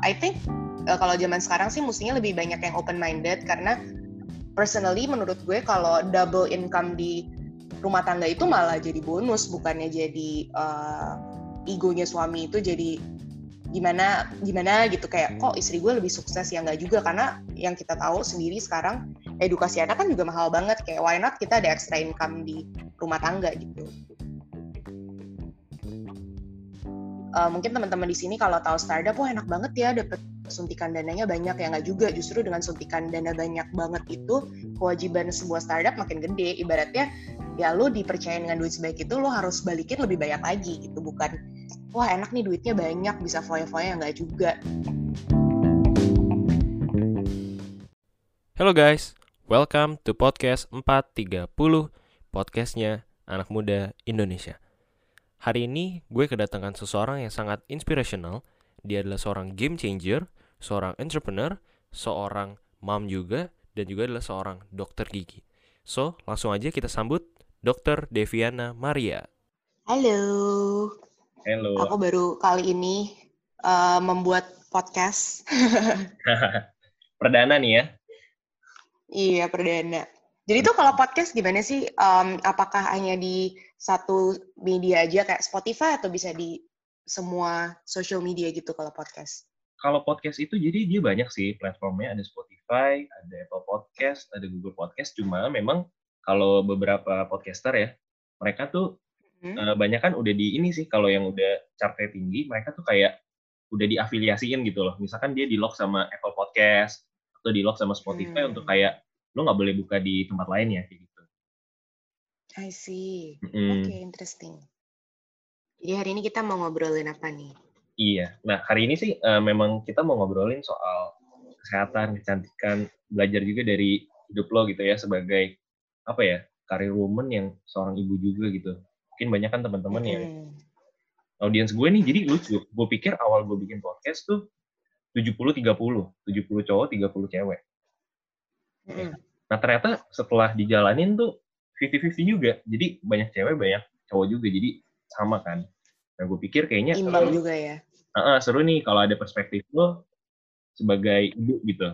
I think uh, kalau zaman sekarang sih mestinya lebih banyak yang open minded karena personally menurut gue kalau double income di rumah tangga itu malah jadi bonus bukannya jadi uh, egonya suami itu jadi gimana gimana gitu. Kayak kok istri gue lebih sukses ya nggak juga? Karena yang kita tahu sendiri sekarang edukasi anak kan juga mahal banget. Kayak why not kita ada extra income di rumah tangga gitu uh, mungkin teman-teman di sini kalau tahu startup wah enak banget ya dapet suntikan dananya banyak. Ya nggak juga. Justru dengan suntikan dana banyak banget itu kewajiban sebuah startup makin gede. Ibaratnya ya lo dipercaya dengan duit sebaik itu lo harus balikin lebih banyak lagi gitu. Bukan wah enak nih duitnya banyak bisa foya-foya nggak juga. Halo guys, welcome to podcast 430 podcastnya anak muda Indonesia. Hari ini gue kedatangan seseorang yang sangat inspirational. Dia adalah seorang game changer, seorang entrepreneur, seorang mom juga, dan juga adalah seorang dokter gigi. So, langsung aja kita sambut Dr. Deviana Maria. halo Halo. aku baru kali ini uh, membuat podcast Perdana nih ya. iya perdana jadi tuh kalau podcast gimana sih um, apakah hanya di satu media aja kayak Spotify atau bisa di semua social media gitu kalau podcast Kalau podcast itu jadi dia banyak sih platformnya ada Spotify, ada Apple Podcast, ada Google Podcast. Cuma memang kalau beberapa podcaster ya, mereka tuh Hmm? eh, banyak kan udah di ini sih kalau yang udah chartnya tinggi, mereka tuh kayak udah diafiliasiin gitu loh. Misalkan dia di lock sama Apple Podcast atau di lock sama Spotify Hmm. untuk kayak lo nggak boleh buka di tempat lain ya gitu. I see Mm-mm. Oke, interesting. Jadi hari ini kita mau ngobrolin apa nih? Iya. Nah hari ini sih eh, memang kita mau ngobrolin soal kesehatan, kecantikan, belajar juga dari hidup lo gitu ya sebagai apa ya karir woman yang seorang ibu juga gitu. Mungkin banyak kan teman-teman yang Mm-mm. audiens gue nih jadi lucu. Gue pikir awal gue bikin podcast tuh 70 30, 70 cowok, 30 cewek. Mm-mm. Nah, ternyata setelah dijalanin tuh 50-50 juga. Jadi banyak cewek, banyak cowok juga. Jadi sama kan. Nah, gue pikir kayaknya Imbang seru, juga ya. Ah, ah, seru nih kalau ada perspektif lo sebagai ibu gitu.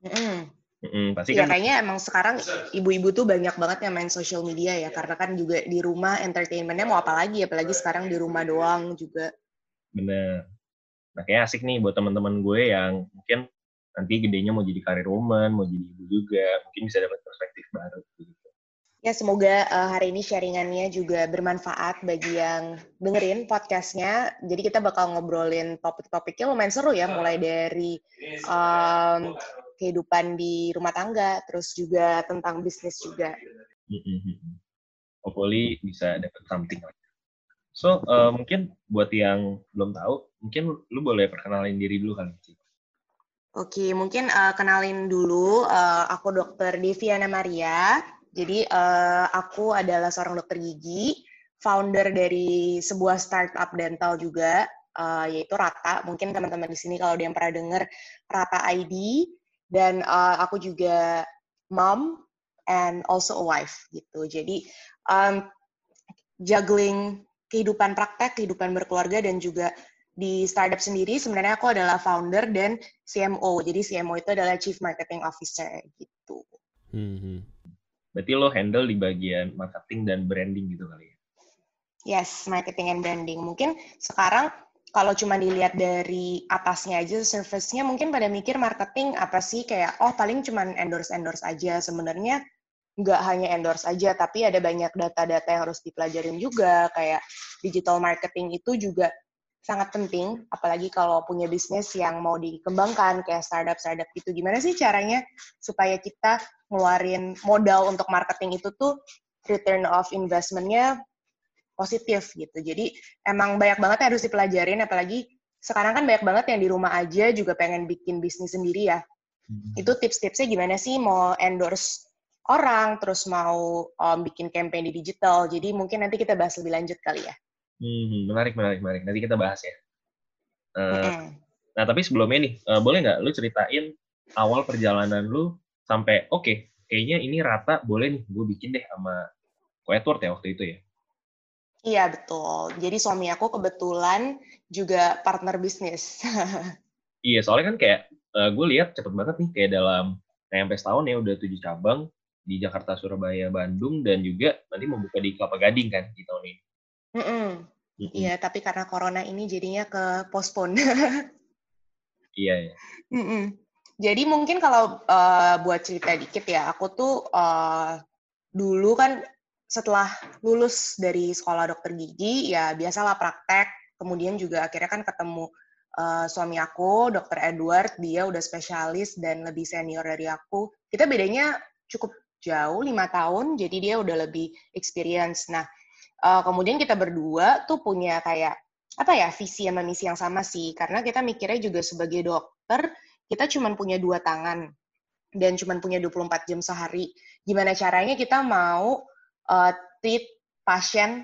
Mm-mm. Mm-mm, pasti Iya kan kayaknya emang sekarang ibu-ibu tuh banyak banget yang main social media ya karena kan juga di rumah entertainmentnya mau apa lagi apalagi sekarang di rumah doang juga. bener. Nah, kayak asik nih buat teman-teman gue yang mungkin nanti gedenya mau jadi karir woman, mau jadi ibu juga, mungkin bisa dapat perspektif baru gitu. Ya semoga uh, hari ini sharingannya juga bermanfaat bagi yang dengerin podcastnya. Jadi kita bakal ngobrolin topik-topiknya lumayan seru ya, mulai dari um, kehidupan di rumah tangga, terus juga tentang bisnis juga. Mm-mm. Hopefully bisa dapat something. So, eh, mungkin buat yang belum tahu, mungkin lu boleh perkenalin diri dulu kali, Ci. Oke, mungkin uh, kenalin dulu, uh, aku dokter Deviana Maria. Jadi uh, aku adalah seorang dokter gigi, founder dari sebuah startup dental juga, uh, yaitu Rata. Mungkin teman-teman di sini kalau ada yang pernah dengar Rata ID. Dan uh, aku juga mom and also a wife gitu. Jadi um, juggling kehidupan praktek, kehidupan berkeluarga, dan juga di startup sendiri sebenarnya aku adalah founder dan CMO. Jadi CMO itu adalah Chief Marketing Officer gitu. Hmm. Berarti lo handle di bagian marketing dan branding gitu kali ya? Yes, marketing and branding. Mungkin sekarang kalau cuma dilihat dari atasnya aja, surface-nya mungkin pada mikir marketing apa sih kayak oh paling cuma endorse-endorse aja. Sebenarnya nggak hanya endorse aja, tapi ada banyak data-data yang harus dipelajarin juga. Kayak digital marketing itu juga sangat penting, apalagi kalau punya bisnis yang mau dikembangkan kayak startup-startup gitu. Gimana sih caranya supaya kita ngeluarin modal untuk marketing itu tuh return of investment-nya positif gitu. Jadi emang banyak banget yang harus dipelajarin, apalagi sekarang kan banyak banget yang di rumah aja juga pengen bikin bisnis sendiri ya. Itu tips-tipsnya gimana sih mau endorse orang, terus mau um, bikin campaign di digital. Jadi mungkin nanti kita bahas lebih lanjut kali ya. Hmm, menarik, menarik, menarik. Nanti kita bahas ya. Eh, Mm-mm. Nah, tapi sebelumnya nih, eh, boleh nggak lu ceritain awal perjalanan lu sampai, oke, kayaknya ini rata, boleh nih gue bikin deh sama Ko Edward ya waktu itu ya? Iya, betul. Jadi suami aku kebetulan juga partner bisnis. iya, soalnya kan kayak uh, gue lihat cepet banget nih kayak dalam sampai setahun ya udah tujuh cabang di Jakarta, Surabaya, Bandung dan juga nanti membuka di Kelapa Gading kan di tahun ini. Mm -mm. Mm -mm. Iya, tapi karena corona ini jadinya ke postpone. iya ya. Mm -mm. Jadi mungkin kalau uh, buat cerita dikit ya, aku tuh uh, dulu kan setelah lulus dari sekolah dokter gigi ya biasalah praktek, kemudian juga akhirnya kan ketemu uh, suami aku, dokter Edward, dia udah spesialis dan lebih senior dari aku. Kita bedanya cukup jauh, lima tahun, jadi dia udah lebih experience. Nah, uh, kemudian kita berdua tuh punya kayak apa ya visi sama misi yang sama sih, karena kita mikirnya juga sebagai dokter kita cuma punya dua tangan dan cuma punya 24 jam sehari. Gimana caranya kita mau uh, treat pasien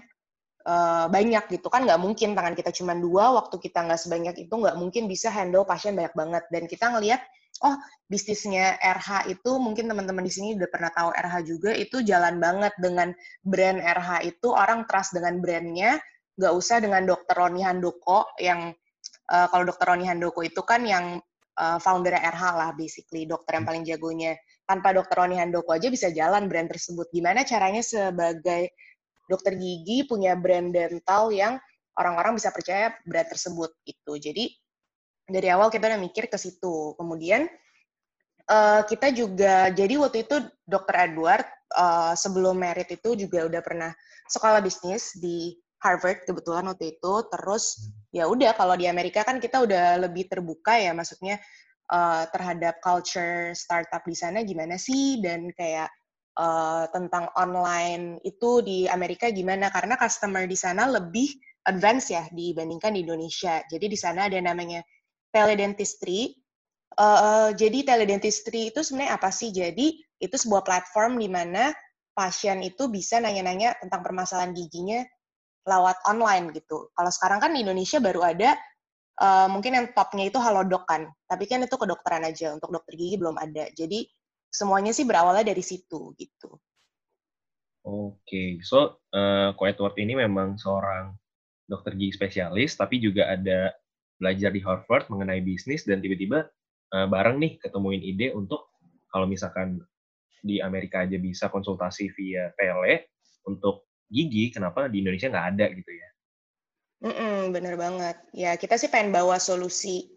uh, banyak gitu? Kan nggak mungkin tangan kita cuma dua waktu kita nggak sebanyak itu nggak mungkin bisa handle pasien banyak banget. Dan kita ngelihat oh bisnisnya RH itu mungkin teman-teman di sini udah pernah tahu RH juga itu jalan banget dengan brand RH itu. Orang trust dengan brandnya nggak usah dengan dokter Roni Handoko yang uh, kalau dokter Roni Handoko itu kan yang uh, founder RH lah basically dokter yang paling jagonya. Tanpa dokter Roni Handoko aja bisa jalan brand tersebut. Gimana caranya sebagai dokter gigi punya brand dental yang orang-orang bisa percaya brand tersebut itu jadi dari awal kita udah mikir ke situ. Kemudian uh, kita juga jadi waktu itu dokter Edward uh, sebelum merit itu juga udah pernah sekolah bisnis di Harvard kebetulan waktu itu. Terus ya udah kalau di Amerika kan kita udah lebih terbuka ya maksudnya uh, terhadap culture startup di sana gimana sih? Dan kayak uh, tentang online itu di Amerika gimana? Karena customer di sana lebih advance ya dibandingkan di Indonesia. Jadi di sana ada namanya teledentistry uh, jadi teledentistry itu sebenarnya apa sih jadi itu sebuah platform di mana pasien itu bisa nanya-nanya tentang permasalahan giginya lewat online gitu. Kalau sekarang kan di Indonesia baru ada uh, mungkin yang topnya itu Halodoc kan, tapi kan itu kedokteran aja. Untuk dokter gigi belum ada. Jadi semuanya sih berawalnya dari situ gitu. Oke, okay. so uh, Ko Edward ini memang seorang dokter gigi spesialis, tapi juga ada belajar di Harvard mengenai bisnis dan tiba-tiba uh, bareng nih ketemuin ide untuk kalau misalkan di Amerika aja bisa konsultasi via tele untuk gigi, kenapa di Indonesia nggak ada gitu ya? Mm-mm, bener banget. Ya kita sih pengen bawa solusi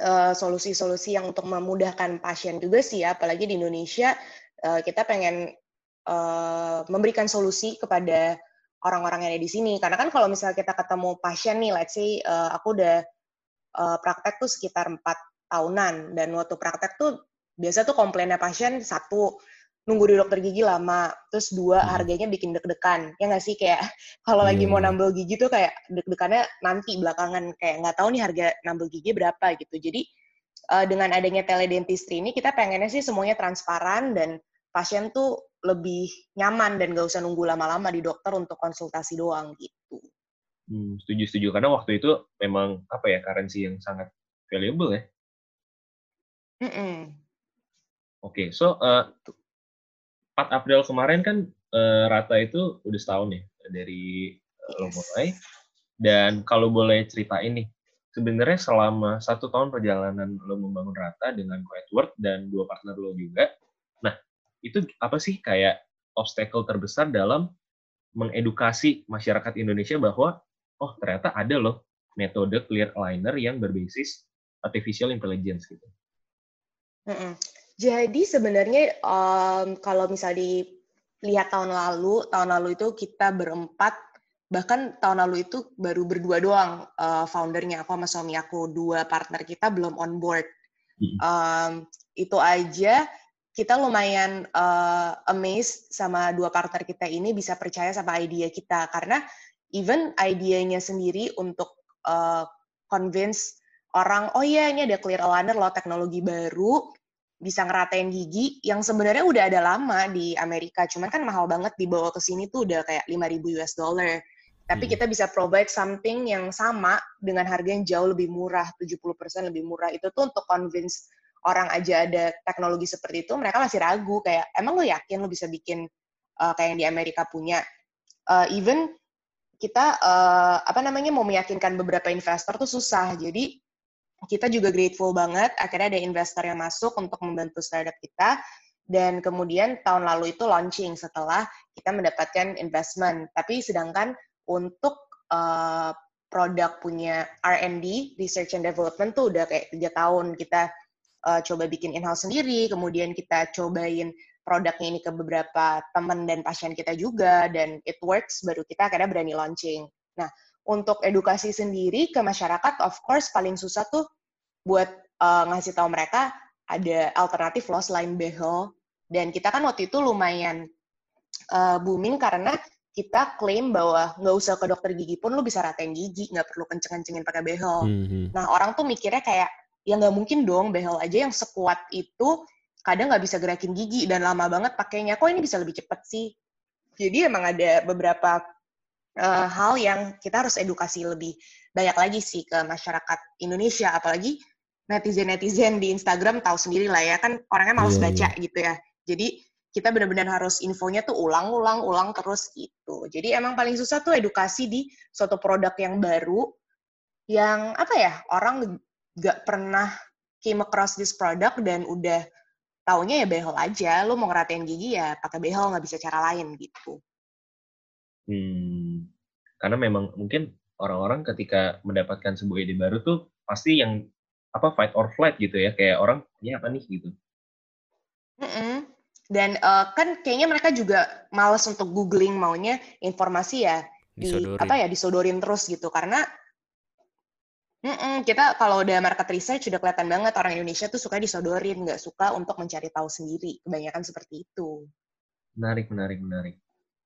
uh, solusi-solusi yang untuk memudahkan pasien juga sih ya, apalagi di Indonesia uh, kita pengen uh, memberikan solusi kepada orang-orang yang ada di sini. Karena kan kalau misalnya kita ketemu pasien nih, let's say uh, aku udah uh, praktek tuh sekitar empat tahunan dan waktu praktek tuh biasa tuh komplainnya pasien satu nunggu di dokter gigi lama, terus dua hmm. harganya bikin deg-degan, ya nggak sih kayak kalau yeah. lagi mau iya. nambel gigi tuh kayak deg-degannya nanti belakangan kayak nggak tahu nih harga nambel gigi berapa gitu. Jadi uh, dengan adanya teledentistry ini kita pengennya sih semuanya transparan dan pasien tuh lebih nyaman dan gak usah nunggu lama-lama di dokter untuk konsultasi doang gitu. Hmm, setuju setuju karena waktu itu memang apa ya currency yang sangat valuable ya. Mm -mm. Oke, okay, so uh, 4 April kemarin kan uh, Rata itu udah setahun ya dari uh, lo mulai. Dan kalau boleh cerita ini, sebenarnya selama satu tahun perjalanan lo membangun Rata dengan Edward dan dua partner lo juga, nah itu apa sih kayak obstacle terbesar dalam mengedukasi masyarakat Indonesia bahwa oh ternyata ada loh metode clear aligner yang berbasis artificial intelligence gitu. Mm -mm. Jadi sebenarnya um, kalau misalnya dilihat tahun lalu, tahun lalu itu kita berempat, bahkan tahun lalu itu baru berdua doang uh, foundernya aku sama suami aku, dua partner kita belum on board. Um, itu aja kita lumayan uh, amazed sama dua partner kita ini bisa percaya sama ide kita karena even idenya sendiri untuk uh, convince orang oh iya ini ada clear aligner loh teknologi baru bisa ngeratain gigi yang sebenarnya udah ada lama di Amerika, cuman kan mahal banget dibawa ke sini tuh udah kayak 5000 US dollar. Tapi hmm. kita bisa provide something yang sama dengan harga yang jauh lebih murah, 70% lebih murah. Itu tuh untuk convince orang aja ada teknologi seperti itu, mereka masih ragu kayak emang lo yakin lo bisa bikin uh, kayak yang di Amerika punya. Uh, even kita uh, apa namanya mau meyakinkan beberapa investor tuh susah. Jadi kita juga grateful banget akhirnya ada investor yang masuk untuk membantu startup kita dan kemudian tahun lalu itu launching setelah kita mendapatkan investment. Tapi sedangkan untuk uh, produk punya R&D (Research and Development) tuh udah kayak tiga tahun kita uh, coba bikin in-house sendiri, kemudian kita cobain produknya ini ke beberapa teman dan pasien kita juga dan it works baru kita akhirnya berani launching. Nah, untuk edukasi sendiri ke masyarakat of course paling susah tuh buat uh, ngasih tahu mereka ada alternatif loh selain behel dan kita kan waktu itu lumayan uh, booming karena kita klaim bahwa nggak usah ke dokter gigi pun lu bisa ratain gigi, nggak perlu kenceng-kencengin pakai behel. Mm -hmm. Nah orang tuh mikirnya kayak ya nggak mungkin dong behel aja yang sekuat itu kadang nggak bisa gerakin gigi dan lama banget pakainya. Kok ini bisa lebih cepat sih? Jadi emang ada beberapa uh, hal yang kita harus edukasi lebih banyak lagi sih ke masyarakat Indonesia, apalagi netizen-netizen di Instagram tahu sendiri lah ya kan orangnya males yeah, baca yeah. gitu ya. Jadi kita benar-benar harus infonya tuh ulang-ulang, ulang terus gitu. Jadi emang paling susah tuh edukasi di suatu produk yang baru, yang apa ya orang nggak pernah came across this product dan udah taunya ya behel aja lu mau ngeratain gigi ya pakai behel nggak bisa cara lain gitu hmm karena memang mungkin orang-orang ketika mendapatkan sebuah ide baru tuh pasti yang apa fight or flight gitu ya kayak orang ini apa nih gitu mm -mm. dan uh, kan kayaknya mereka juga males untuk googling maunya informasi ya di disodorin. apa ya disodorin terus gitu karena Mm-mm, kita kalau udah market research udah kelihatan banget orang Indonesia tuh suka disodorin, nggak suka untuk mencari tahu sendiri. Kebanyakan seperti itu. Menarik, menarik, menarik.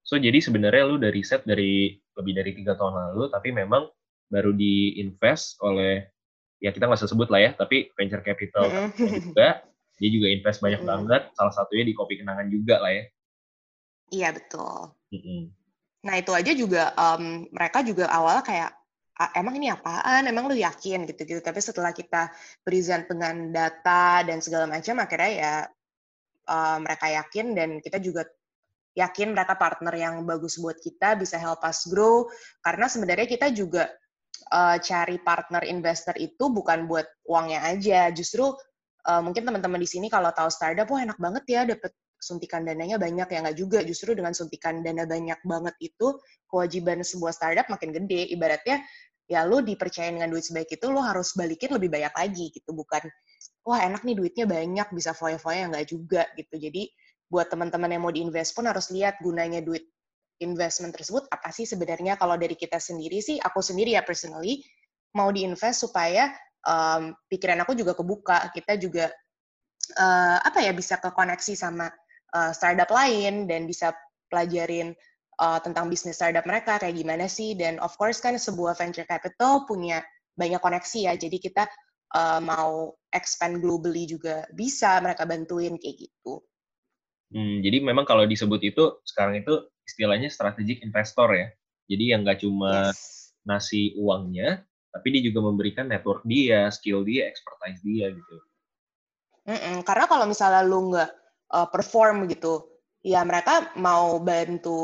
So jadi sebenarnya lu dari riset dari lebih dari tiga tahun lalu, tapi memang baru diinvest oleh ya kita nggak usah sebut lah ya, tapi venture capital mm-hmm. juga. Dia juga invest banyak mm-hmm. banget. Salah satunya di kopi kenangan juga lah ya. Iya betul. Mm-hmm. Nah itu aja juga um, mereka juga awalnya kayak emang ini apaan, emang lu yakin gitu-gitu. Tapi setelah kita present dengan data dan segala macam, akhirnya ya uh, mereka yakin dan kita juga yakin mereka partner yang bagus buat kita, bisa help us grow. Karena sebenarnya kita juga uh, cari partner investor itu bukan buat uangnya aja, justru uh, mungkin teman-teman di sini kalau tahu startup, wah enak banget ya dapet suntikan dananya banyak ya nggak juga. Justru dengan suntikan dana banyak banget itu kewajiban sebuah startup makin gede. Ibaratnya ya lu dipercaya dengan duit sebaik itu lu harus balikin lebih banyak lagi gitu. Bukan wah enak nih duitnya banyak bisa foya-foya nggak juga gitu. Jadi buat teman-teman yang mau diinvest pun harus lihat gunanya duit investment tersebut apa sih sebenarnya. Kalau dari kita sendiri sih aku sendiri ya personally mau diinvest supaya um, pikiran aku juga kebuka. Kita juga uh, apa ya bisa kekoneksi sama uh, startup lain dan bisa pelajarin uh, tentang bisnis startup mereka kayak gimana sih dan of course kan sebuah venture capital punya banyak koneksi ya jadi kita uh, mau expand globally juga bisa mereka bantuin kayak gitu. Hmm, jadi memang kalau disebut itu sekarang itu istilahnya strategic investor ya. Jadi yang nggak cuma yes. ngasih uangnya, tapi dia juga memberikan network dia, skill dia, expertise dia gitu. Mm -mm, karena kalau misalnya lu nggak uh, perform gitu, ya mereka mau bantu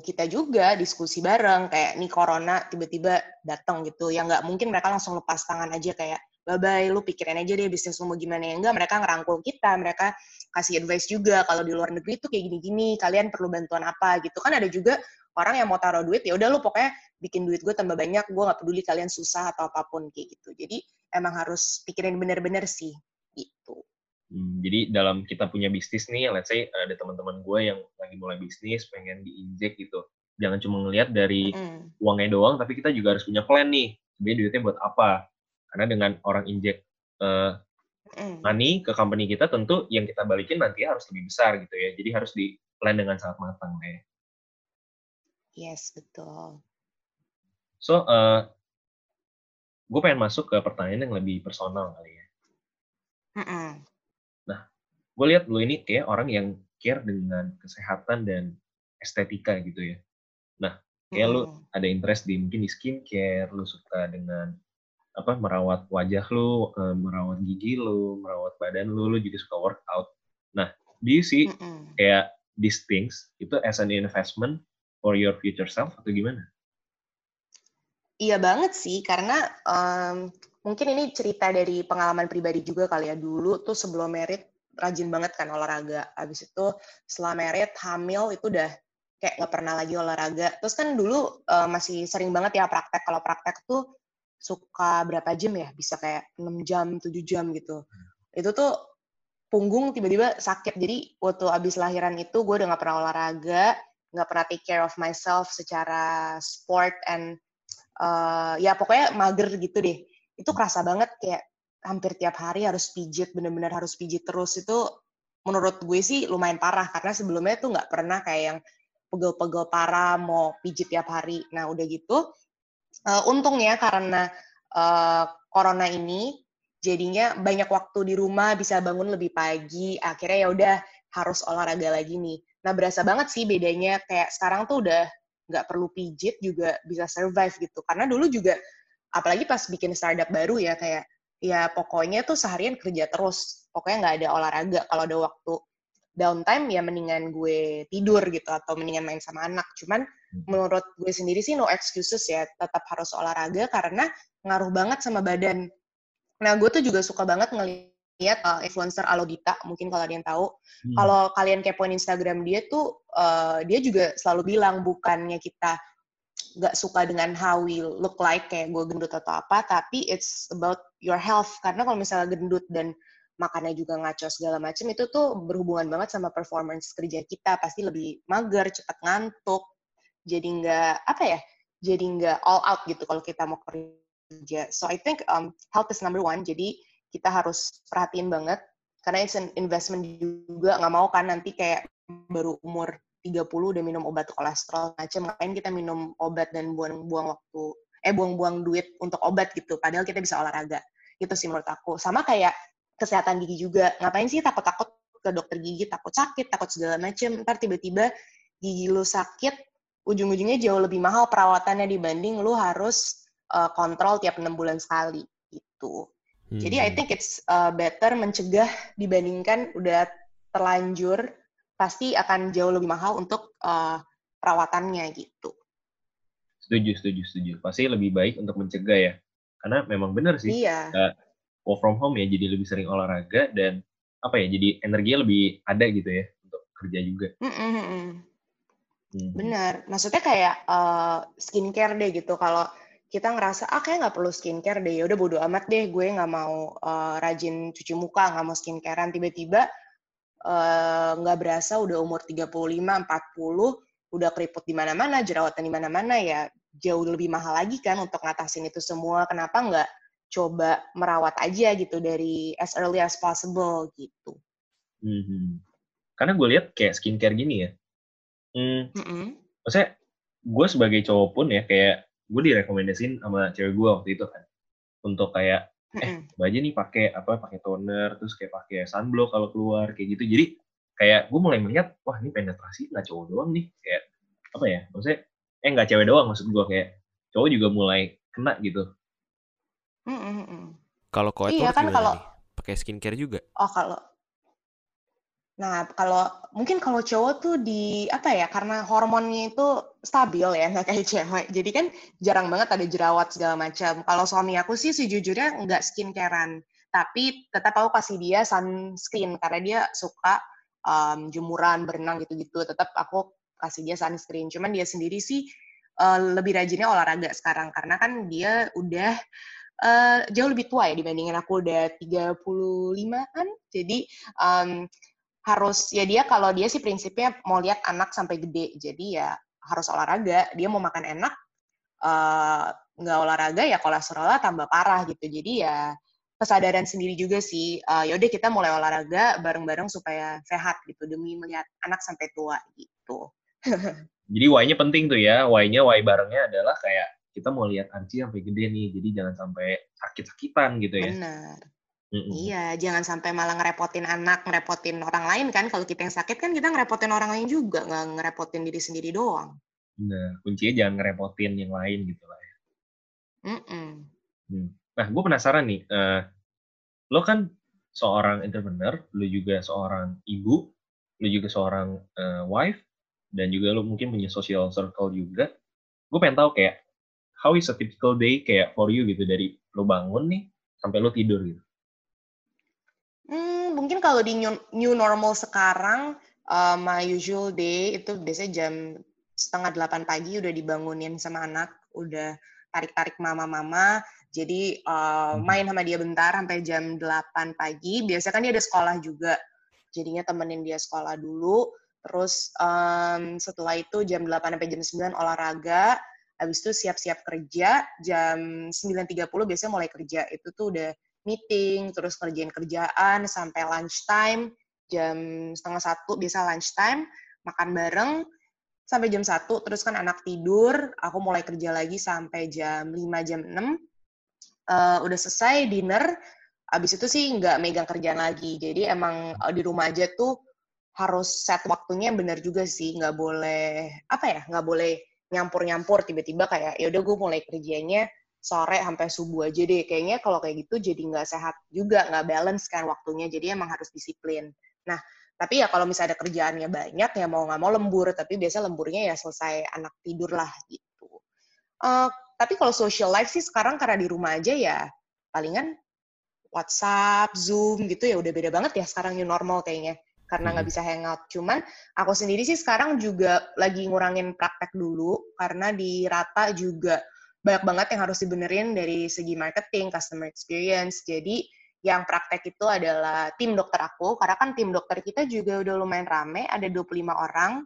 kita juga diskusi bareng kayak nih corona tiba-tiba datang gitu. Ya nggak mungkin mereka langsung lepas tangan aja kayak bye bye lu pikirin aja deh bisnis lu mau gimana. Ya enggak mereka ngerangkul kita mereka kasih advice juga kalau di luar negeri tuh kayak gini-gini kalian perlu bantuan apa? Gitu. Kan ada juga orang yang mau taruh duit ya udah lu pokoknya bikin duit gue tambah banyak gue nggak peduli kalian susah atau apa pun kayak gitu. Jadi emang harus pikirin bener-bener sih gitu jadi dalam kita punya bisnis nih, let's say ada teman-teman gue yang lagi mulai bisnis, pengen diinjek gitu. Jangan cuma ngelihat dari mm. uangnya doang, tapi kita juga harus punya plan nih. Sebenarnya duitnya buat apa? Karena dengan orang injek uh, mm. money ke company kita, tentu yang kita balikin nanti harus lebih besar gitu ya. Jadi harus di plan dengan sangat matang ya. Yes, betul. So, uh, gue pengen masuk ke pertanyaan yang lebih personal kali ya. Mm -mm gue lihat lo ini kayak orang yang care dengan kesehatan dan estetika gitu ya. Nah, kayak hmm. lu ada interest di mungkin di skincare, lu suka dengan apa merawat wajah lu, uh, merawat gigi lu, merawat badan lu, lu juga suka workout. Nah, do you see hmm. kayak these things itu as an investment for your future self atau gimana? Iya banget sih, karena um, mungkin ini cerita dari pengalaman pribadi juga kali ya. Dulu tuh sebelum merit rajin banget kan olahraga. Habis itu setelah merit, hamil itu udah kayak nggak pernah lagi olahraga. Terus kan dulu uh, masih sering banget ya praktek. Kalau praktek tuh suka berapa jam ya? Bisa kayak 6 jam, 7 jam gitu. Itu tuh punggung tiba-tiba sakit. Jadi waktu abis lahiran itu gue udah nggak pernah olahraga, nggak pernah take care of myself secara sport and uh, ya pokoknya mager gitu deh itu kerasa banget kayak hampir tiap hari harus pijit bener-bener harus pijit terus itu menurut gue sih lumayan parah karena sebelumnya tuh nggak pernah kayak yang pegel-pegel parah mau pijit tiap hari nah udah gitu uh, untungnya karena uh, corona ini jadinya banyak waktu di rumah bisa bangun lebih pagi akhirnya ya udah harus olahraga lagi nih nah berasa banget sih bedanya kayak sekarang tuh udah nggak perlu pijit juga bisa survive gitu. Karena dulu juga apalagi pas bikin startup baru ya kayak ya pokoknya tuh seharian kerja terus. Pokoknya nggak ada olahraga. Kalau ada waktu downtime ya mendingan gue tidur gitu atau mendingan main sama anak. Cuman hmm. menurut gue sendiri sih no excuses ya, tetap harus olahraga karena ngaruh banget sama badan. Nah, gue tuh juga suka banget ngeliat lihat uh, influencer Alodita, mungkin kalau ada yang tahu. Hmm. Kalau kalian kepoin Instagram dia tuh, uh, dia juga selalu bilang bukannya kita nggak suka dengan how we look like kayak gue gendut atau apa, tapi it's about your health. Karena kalau misalnya gendut dan makannya juga ngaco segala macam itu tuh berhubungan banget sama performance kerja kita. Pasti lebih mager, cepat ngantuk, jadi nggak apa ya, jadi nggak all out gitu kalau kita mau kerja. So I think um, health is number one. Jadi kita harus perhatiin banget karena it's an investment juga nggak mau kan nanti kayak baru umur 30 udah minum obat kolesterol macam ngapain kita minum obat dan buang-buang waktu eh buang-buang duit untuk obat gitu padahal kita bisa olahraga itu sih menurut aku sama kayak kesehatan gigi juga ngapain sih takut-takut ke dokter gigi takut sakit takut segala macam ntar tiba-tiba gigi lu sakit ujung-ujungnya jauh lebih mahal perawatannya dibanding lu harus uh, kontrol tiap enam bulan sekali gitu Hmm. Jadi I hmm. think it's uh, better mencegah dibandingkan udah terlanjur pasti akan jauh lebih mahal untuk uh, perawatannya gitu. Setuju, setuju, setuju. Pasti lebih baik untuk mencegah ya. Karena memang benar sih. Iya. Uh, work from home ya, jadi lebih sering olahraga dan apa ya, jadi energinya lebih ada gitu ya untuk kerja juga. Mm -mm. Hmm. Benar. Maksudnya kayak uh, skincare deh gitu. Kalau kita ngerasa ah kayak nggak perlu skincare deh ya udah bodo amat deh gue nggak mau uh, rajin cuci muka nggak mau skincarean tiba-tiba nggak uh, berasa udah umur 35 40 udah keriput di mana-mana jerawatan di mana-mana ya jauh lebih mahal lagi kan untuk ngatasin itu semua. Kenapa nggak coba merawat aja gitu dari as early as possible gitu. Hmm. karena gue lihat kayak skincare gini ya. Hmm, mm -hmm. maksudnya gue sebagai cowok pun ya kayak gue direkomendasin sama cewek gue waktu itu kan. Untuk kayak eh coba aja nih pakai apa pakai toner terus kayak pakai sunblock kalau keluar kayak gitu. Jadi kayak gue mulai melihat wah ini penetrasi nggak cowok doang nih. Kayak apa ya maksudnya eh nggak cewek doang maksud gue kayak cowok juga mulai kena gitu. Kalau kau iya, kan kalau pakai skincare juga? Oh kalau Nah, kalau mungkin kalau cowok tuh di apa ya karena hormonnya itu stabil ya nggak kayak cewek. Jadi kan jarang banget ada jerawat segala macam. Kalau suami aku sih sejujurnya nggak skincarean, tapi tetap aku kasih dia sunscreen karena dia suka um, jemuran, berenang gitu-gitu. Tetap aku kasih dia sunscreen. Cuman dia sendiri sih uh, lebih rajinnya olahraga sekarang karena kan dia udah uh, jauh lebih tua ya dibandingin aku udah 35-an. Jadi um, harus ya dia kalau dia sih prinsipnya mau lihat anak sampai gede. Jadi ya harus olahraga. Dia mau makan enak uh, nggak olahraga ya kolesterolnya tambah parah gitu. Jadi ya kesadaran sendiri juga sih uh, ya udah kita mulai olahraga bareng-bareng supaya sehat gitu demi melihat anak sampai tua gitu. Jadi why-nya penting tuh ya. Why-nya why barengnya adalah kayak kita mau lihat Archie sampai gede nih. Jadi jangan sampai sakit-sakitan gitu ya. Benar Mm-hmm. Iya, jangan sampai malah ngerepotin anak, ngerepotin orang lain kan. Kalau kita yang sakit kan kita ngerepotin orang lain juga, nggak ngerepotin diri sendiri doang. Nah, kuncinya jangan ngerepotin yang lain gitu lah ya. Mm-mm. Hmm. Nah, gue penasaran nih, uh, lo kan seorang entrepreneur, lo juga seorang ibu, lo juga seorang uh, wife, dan juga lo mungkin punya social circle juga. Gue pengen tahu kayak, how is a typical day kayak for you gitu dari lo bangun nih sampai lo tidur gitu? Mungkin kalau di new, new normal sekarang, uh, my usual day itu biasanya jam setengah delapan pagi udah dibangunin sama anak, udah tarik-tarik mama-mama, jadi uh, main sama dia bentar sampai jam 8 pagi. Biasanya kan dia ada sekolah juga, jadinya temenin dia sekolah dulu. Terus um, setelah itu jam 8 sampai jam 9 olahraga, habis itu siap-siap kerja, jam 9.30 biasanya mulai kerja. Itu tuh udah meeting, terus kerjain kerjaan sampai lunchtime, jam setengah satu biasa lunchtime, makan bareng, sampai jam satu, terus kan anak tidur, aku mulai kerja lagi sampai jam 5, jam 6, uh, udah selesai dinner, abis itu sih nggak megang kerjaan lagi, jadi emang uh, di rumah aja tuh harus set waktunya benar juga sih, nggak boleh, apa ya, nggak boleh nyampur-nyampur tiba-tiba kayak, ya udah gue mulai kerjanya sore sampai subuh aja deh. Kayaknya kalau kayak gitu jadi nggak sehat juga, nggak balance kan waktunya. Jadi emang harus disiplin. Nah, tapi ya kalau misalnya ada kerjaannya banyak, ya mau nggak mau lembur. Tapi biasa lemburnya ya selesai anak tidur lah gitu. Uh, tapi kalau social life sih sekarang karena di rumah aja ya palingan WhatsApp, Zoom gitu ya udah beda banget ya sekarang new normal kayaknya karena nggak hmm. bisa hangout. Cuman aku sendiri sih sekarang juga lagi ngurangin praktek dulu karena di Rata juga banyak banget yang harus dibenerin dari segi marketing, customer experience. Jadi yang praktek itu adalah tim dokter aku, karena kan tim dokter kita juga udah lumayan rame, ada 25 orang.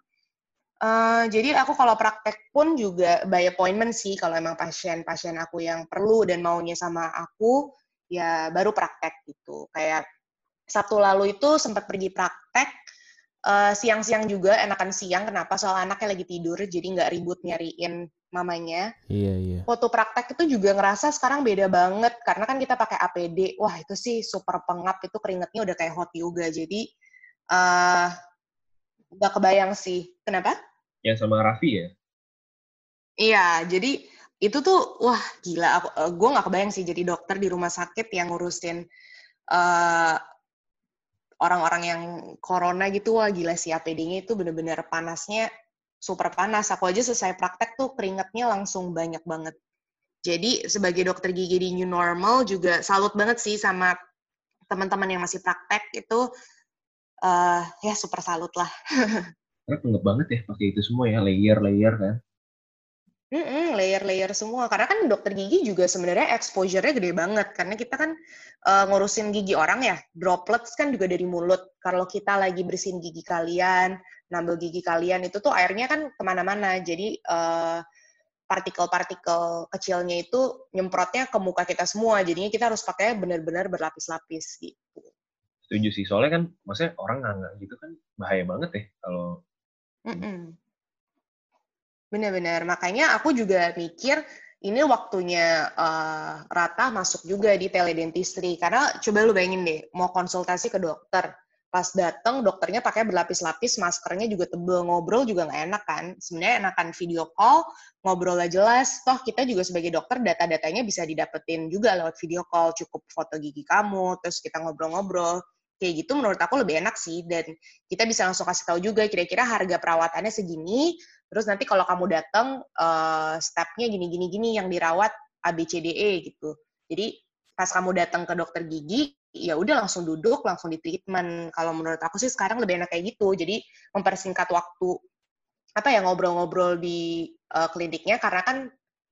Uh, jadi aku kalau praktek pun juga by appointment sih, kalau emang pasien-pasien aku yang perlu dan maunya sama aku, ya baru praktek gitu. Kayak Sabtu lalu itu sempat pergi praktek, uh, siang-siang juga, enakan siang, kenapa? Soal anaknya lagi tidur, jadi nggak ribut nyariin mamanya. Iya, iya. Foto praktek itu juga ngerasa sekarang beda banget karena kan kita pakai APD. Wah, itu sih super pengap itu keringetnya udah kayak hot yoga. Jadi uh, nggak kebayang sih. Kenapa? Ya sama Raffi ya. Iya, jadi itu tuh wah gila aku uh, eh, gue nggak kebayang sih jadi dokter di rumah sakit yang ngurusin uh, orang-orang yang corona gitu wah gila sih APD-nya itu bener-bener panasnya super panas. Aku aja selesai praktek tuh keringetnya langsung banyak banget. Jadi sebagai dokter gigi di new normal juga salut banget sih sama teman-teman yang masih praktek itu uh, ya super salut lah. Karena banget ya pakai itu semua ya layer-layer kan. Mm-mm, layer-layer semua. Karena kan dokter gigi juga sebenarnya exposure-nya gede banget. Karena kita kan uh, ngurusin gigi orang ya, droplets kan juga dari mulut. Kalau kita lagi bersihin gigi kalian, nambel gigi kalian, itu tuh airnya kan ke mana-mana. Jadi uh, partikel-partikel kecilnya itu nyemprotnya ke muka kita semua. Jadinya kita harus pakai benar-benar berlapis-lapis gitu. Setuju sih. Soalnya kan, maksudnya orang nggak gitu kan bahaya banget ya kalau Mm-mm. Benar-benar. Makanya aku juga mikir ini waktunya uh, Rata masuk juga di teledentistry. Karena coba lu bayangin deh, mau konsultasi ke dokter. Pas datang dokternya pakai berlapis-lapis, maskernya juga tebel, ngobrol juga nggak enak kan. Sebenarnya enakan video call, ngobrol aja jelas. Toh kita juga sebagai dokter data-datanya bisa didapetin juga lewat video call. Cukup foto gigi kamu, terus kita ngobrol-ngobrol kayak gitu menurut aku lebih enak sih dan kita bisa langsung kasih tahu juga kira-kira harga perawatannya segini terus nanti kalau kamu datang uh, stepnya gini gini gini yang dirawat ABCDE gitu jadi pas kamu datang ke dokter gigi ya udah langsung duduk langsung di treatment kalau menurut aku sih sekarang lebih enak kayak gitu jadi mempersingkat waktu apa ya ngobrol-ngobrol di uh, kliniknya karena kan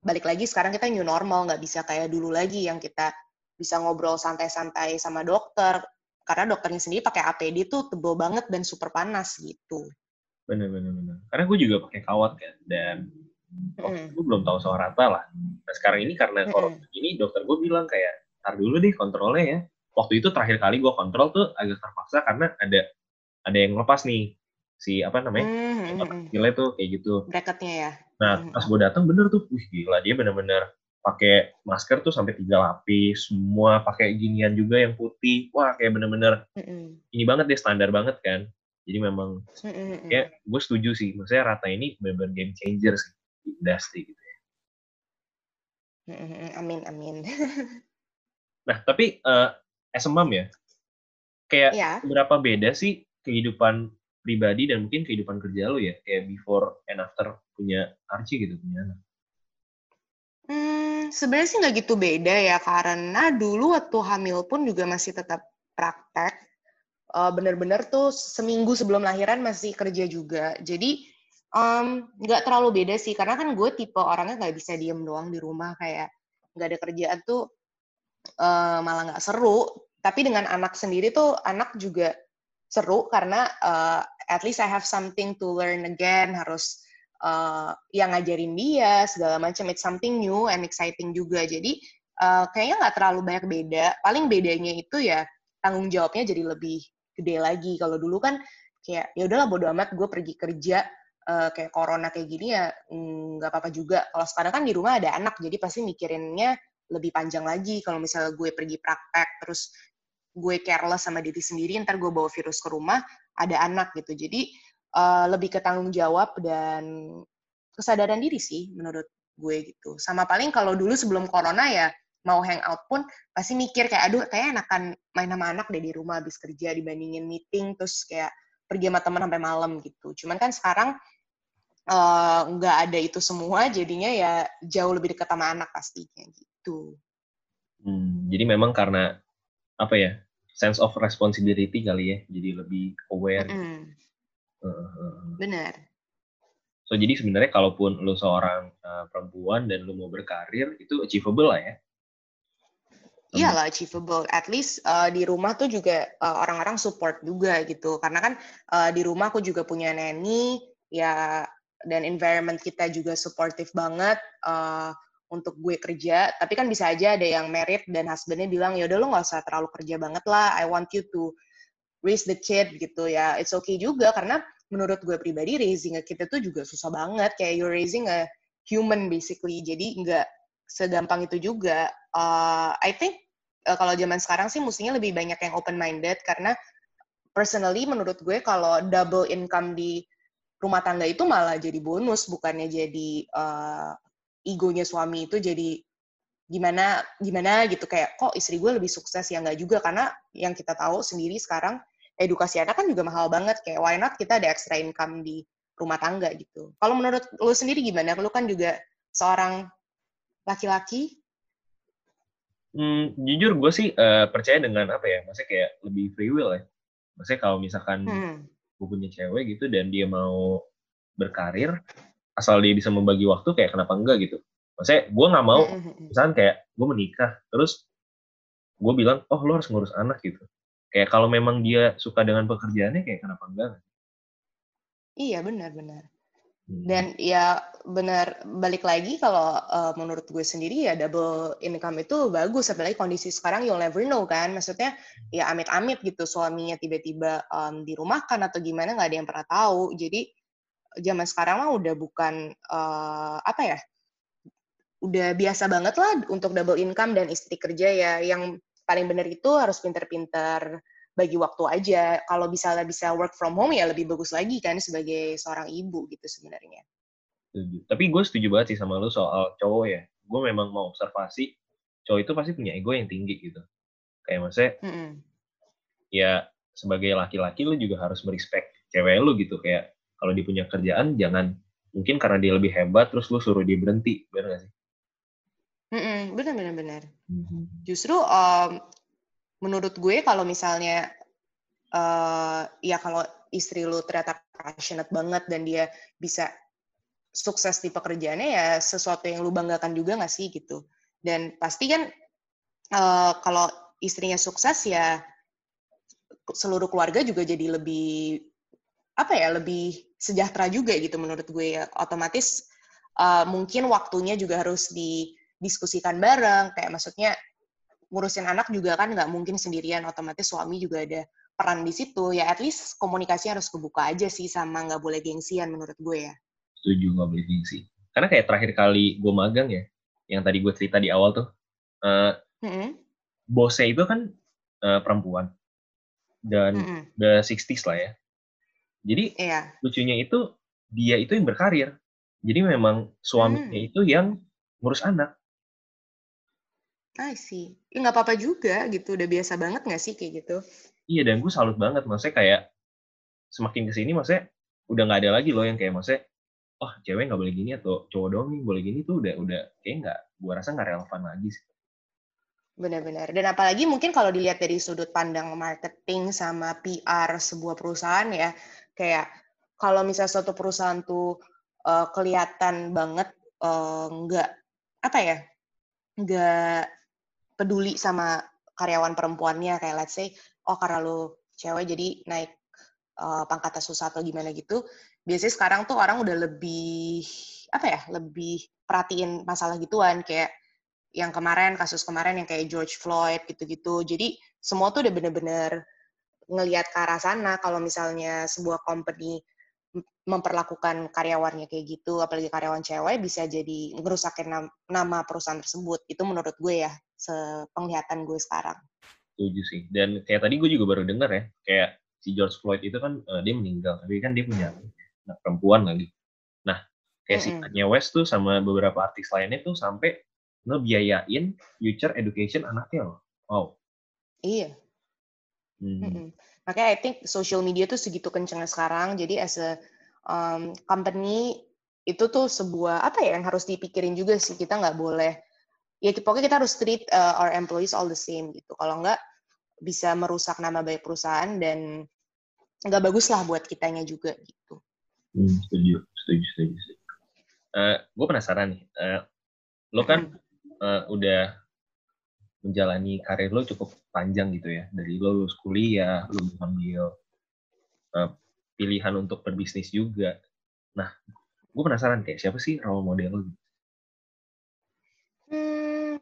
balik lagi sekarang kita new normal nggak bisa kayak dulu lagi yang kita bisa ngobrol santai-santai sama dokter karena dokternya sendiri pakai APD tuh tebel banget dan super panas gitu. Bener bener bener. Karena gue juga pakai kawat kan dan mm. gue belum tahu soal rata lah. Nah sekarang ini karena mm. corona ini dokter gue bilang kayak tar dulu deh kontrolnya ya. Waktu itu terakhir kali gue kontrol tuh agak terpaksa karena ada ada yang lepas nih si apa namanya mm -hmm. tuh kayak gitu. Bracketnya ya. Nah mm -hmm. pas gue datang bener tuh, wih gila dia bener-bener pakai masker tuh sampai tiga lapis semua pakai ginian juga yang putih wah kayak bener-bener mm-hmm. ini banget deh standar banget kan jadi memang mm-hmm. ya gue setuju sih maksudnya rata ini bener-bener game changer sih di industri gitu ya mm-hmm. amin amin nah tapi uh, as a mom ya kayak yeah. berapa beda sih kehidupan pribadi dan mungkin kehidupan kerja lo ya kayak before and after punya Archie gitu punya anak Hmm, sebenarnya sih nggak gitu beda ya karena dulu waktu hamil pun juga masih tetap praktek. Uh, Bener-bener tuh seminggu sebelum lahiran masih kerja juga. Jadi nggak um, terlalu beda sih karena kan gue tipe orangnya nggak bisa diem doang di rumah kayak nggak ada kerjaan tuh uh, malah nggak seru. Tapi dengan anak sendiri tuh anak juga seru karena uh, at least I have something to learn again. Harus uh, yang ngajarin dia segala macam. It's something new and exciting juga. Jadi uh, kayaknya nggak terlalu banyak beda. Paling bedanya itu ya tanggung jawabnya jadi lebih gede lagi. Kalau dulu kan kayak ya udahlah bodo amat gue pergi kerja. Uh, kayak corona kayak gini ya nggak mm, apa-apa juga. Kalau sekarang kan di rumah ada anak jadi pasti mikirinnya lebih panjang lagi kalau misalnya gue pergi praktek terus gue careless sama diri sendiri ntar gue bawa virus ke rumah ada anak gitu jadi uh, lebih ke tanggung jawab dan kesadaran diri sih menurut gue gitu. Sama paling kalau dulu sebelum corona ya mau hangout pun pasti mikir kayak aduh kayak enakan main sama anak deh di rumah habis kerja dibandingin meeting terus kayak pergi sama teman sampai malam gitu. Cuman kan sekarang eh, nggak uh, ada itu semua jadinya ya jauh lebih dekat sama anak pastinya gitu. Hmm, jadi memang karena apa ya sense of responsibility kali ya jadi lebih aware. Mm -hmm. Benar. So jadi sebenarnya kalaupun lo seorang uh, perempuan dan lo mau berkarir itu achievable lah ya. Iyalah achievable. At least uh, di rumah tuh juga eh, orang-orang support juga gitu. Karena kan uh, di rumah aku juga punya nanny ya dan environment kita juga supportive banget uh, untuk gue kerja. Tapi kan bisa aja ada yang merit dan husbandnya bilang ya udah lo nggak usah terlalu kerja banget lah. I want you to raise the kid gitu ya it's okay juga karena menurut gue pribadi raising a kid itu juga susah banget kayak you're raising a human basically jadi nggak segampang itu juga uh, I think uh, kalau zaman sekarang sih mestinya lebih banyak yang open minded karena personally menurut gue kalau double income di rumah tangga itu malah jadi bonus bukannya jadi uh, egonya suami itu jadi gimana gimana gitu kayak kok istri gue lebih sukses ya? Nggak juga karena yang kita tahu sendiri sekarang edukasi anak kan juga mahal banget kayak why not kita ada extra income di rumah tangga? Gitu. Kalau menurut lo sendiri gimana? Lo kan juga seorang laki-laki. Hmm, jujur gue sih uh, percaya dengan apa ya maksudnya kayak lebih free will ya. Maksudnya kalau misalkan hmm. gue punya cewek gitu dan dia mau berkarir asal dia bisa membagi waktu kayak kenapa enggak gitu Maksudnya gue nggak mau, misalnya kayak gue menikah, terus gue bilang, oh lo harus ngurus anak gitu. Kayak kalau memang dia suka dengan pekerjaannya, kayak kenapa enggak? Iya benar-benar. Hmm. Dan ya benar balik lagi kalau uh, menurut gue sendiri ya double income itu bagus apalagi kondisi sekarang you'll never know kan maksudnya ya amit-amit gitu suaminya tiba-tiba um, dirumahkan atau gimana nggak ada yang pernah tahu jadi zaman sekarang mah udah bukan uh, apa ya udah biasa banget lah untuk double income dan istri kerja ya. Yang paling benar itu harus pinter-pinter bagi waktu aja. Kalau bisa bisa work from home ya lebih bagus lagi kan sebagai seorang ibu gitu sebenarnya. Tapi gue setuju banget sih sama lu soal cowok ya. Gue memang mau observasi cowok itu pasti punya ego yang tinggi gitu. Kayak maksudnya, mm -hmm. ya sebagai laki-laki lu juga harus merespek cewek lu gitu. Kayak kalau dia punya kerjaan jangan mungkin karena dia lebih hebat terus lu suruh dia berhenti, benar gak sih? Benar benar benar. Mhm. Justru, um, menurut gue kalau misalnya, uh, ya kalau istri lu ternyata passionate banget dan dia bisa sukses di pekerjaannya, ya sesuatu yang lu banggakan juga nggak sih, gitu. Dan pasti kan, uh, kalau istrinya sukses ya seluruh keluarga juga jadi lebih, apa ya, lebih sejahtera juga gitu menurut gue ya. Otomatis, uh, mungkin waktunya juga harus di diskusikan bareng. Kayak maksudnya ngurusin anak juga kan nggak mungkin sendirian. Otomatis suami juga ada peran di situ. Ya at least komunikasi harus kebuka aja sih sama nggak boleh gengsian menurut gue ya. Setuju nggak boleh gengsi. Karena kayak terakhir kali gue magang ya yang tadi gue cerita di awal tuh uh, mm-hmm. bosnya itu kan uh, perempuan. Dan mm-hmm. the 60s lah ya jadi yeah. lucunya itu dia itu yang berkarir jadi memang suaminya mm. itu yang ngurus anak I see. Ya nggak apa-apa juga gitu, udah biasa banget nggak sih kayak gitu? Iya, dan gue salut banget. Maksudnya kayak semakin ke sini maksudnya udah nggak ada lagi loh yang kayak maksudnya, oh cewek nggak boleh gini atau cowok doang nih boleh gini tuh udah udah kayak nggak gue rasa nggak relevan lagi sih. Benar-benar. Dan apalagi mungkin kalau dilihat dari sudut pandang marketing sama PR sebuah perusahaan ya, kayak kalau misalnya suatu perusahaan tuh uh, kelihatan banget uh, nggak apa ya, nggak peduli sama karyawan perempuannya kayak let's say oh karena lu cewek jadi naik uh, pangkatnya susah atau gimana gitu biasanya sekarang tuh orang udah lebih apa ya lebih perhatiin masalah gituan kayak yang kemarin kasus kemarin yang kayak George Floyd gitu-gitu. Jadi semua tuh udah bener-bener ngelihat ke arah sana kalau misalnya sebuah company memperlakukan karyawannya kayak gitu, apalagi karyawan cewek bisa jadi ngerusakin nama perusahaan tersebut. Itu menurut gue ya, sepenglihatan gue sekarang. Setuju sih. Dan kayak tadi gue juga baru dengar ya, kayak si George Floyd itu kan uh, dia meninggal, tapi kan dia punya nah, perempuan lagi. Nah, kayak mm -hmm. si Kanye West tuh sama beberapa artis lainnya tuh sampai ngebiayain future education anaknya loh. Wow. Iya. Mm -hmm. Makanya I think social media tuh segitu kencengnya sekarang. Jadi as a um, company itu tuh sebuah apa ya yang harus dipikirin juga sih. Kita nggak boleh ya pokoknya kita harus treat uh, our employees all the same gitu. Kalau nggak bisa merusak nama baik perusahaan dan nggak bagus lah buat kitanya juga gitu. Hmm, setuju, setuju, setuju. setuju. Uh, gue penasaran nih, uh, lo kan uh, udah menjalani karir lo cukup panjang gitu ya. Dari lo lulus kuliah lo mengambil uh, pilihan untuk berbisnis juga. Nah gue penasaran kayak siapa sih role model lo? Hmm,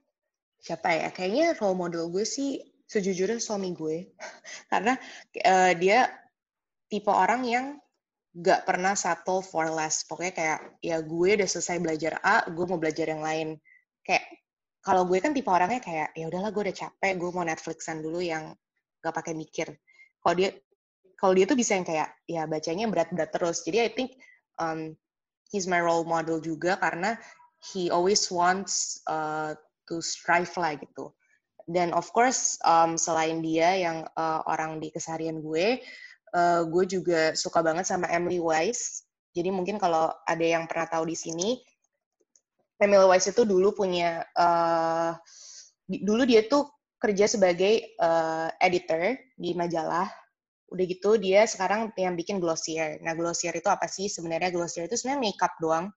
siapa ya? Kayaknya role model gue sih sejujurnya suami gue. Karena uh, dia tipe orang yang gak pernah settle for less. Pokoknya kayak ya gue udah selesai belajar A gue mau belajar yang lain. Kayak kalau gue kan tipe orangnya kayak ya udahlah gue udah capek gue mau Netflixan dulu yang gak pakai mikir. Kalau dia kalau dia tuh bisa yang kayak ya bacanya berat-berat terus. Jadi I think um, he's my role model juga karena he always wants uh, to strive lah gitu. Dan of course um, selain dia yang uh, orang di keseharian gue uh, gue juga suka banget sama Emily Wise. Jadi mungkin kalau ada yang pernah tahu di sini Emil Weiss itu dulu punya uh, dulu dia tuh kerja sebagai uh, editor di majalah. Udah gitu dia sekarang yang bikin Glossier. Nah, Glossier itu apa sih? Sebenarnya Glossier itu sebenarnya makeup doang.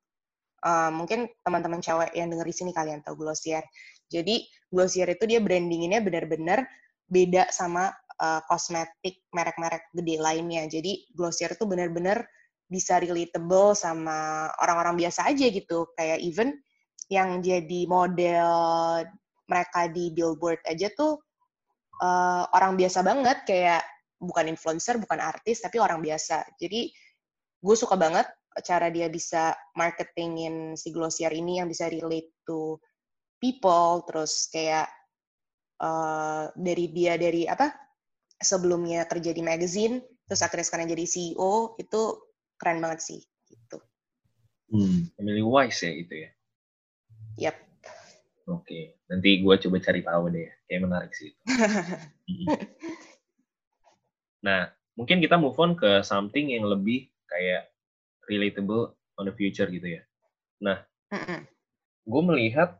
Uh, mungkin teman-teman cewek yang denger di sini kalian tahu Glossier. Jadi Glossier itu dia brandinginnya benar-benar beda sama uh, kosmetik merek-merek gede lainnya. Jadi Glossier itu benar-benar bisa relatable sama orang-orang biasa aja gitu. Kayak even yang jadi model mereka di billboard aja tuh uh, orang biasa banget kayak bukan influencer, bukan artis, tapi orang biasa. Jadi gue suka banget cara dia bisa marketingin si Glossier ini yang bisa relate to people, terus kayak uh, dari dia dari apa sebelumnya kerja di magazine, terus akhirnya sekarang jadi CEO itu keren banget sih. Gitu. Hmm, Emily Wise ya itu ya. Yap. Oke, nanti gue coba cari tahu deh. Kayak menarik sih. nah, mungkin kita move on ke something yang lebih kayak relatable on the future gitu ya. Nah, gue melihat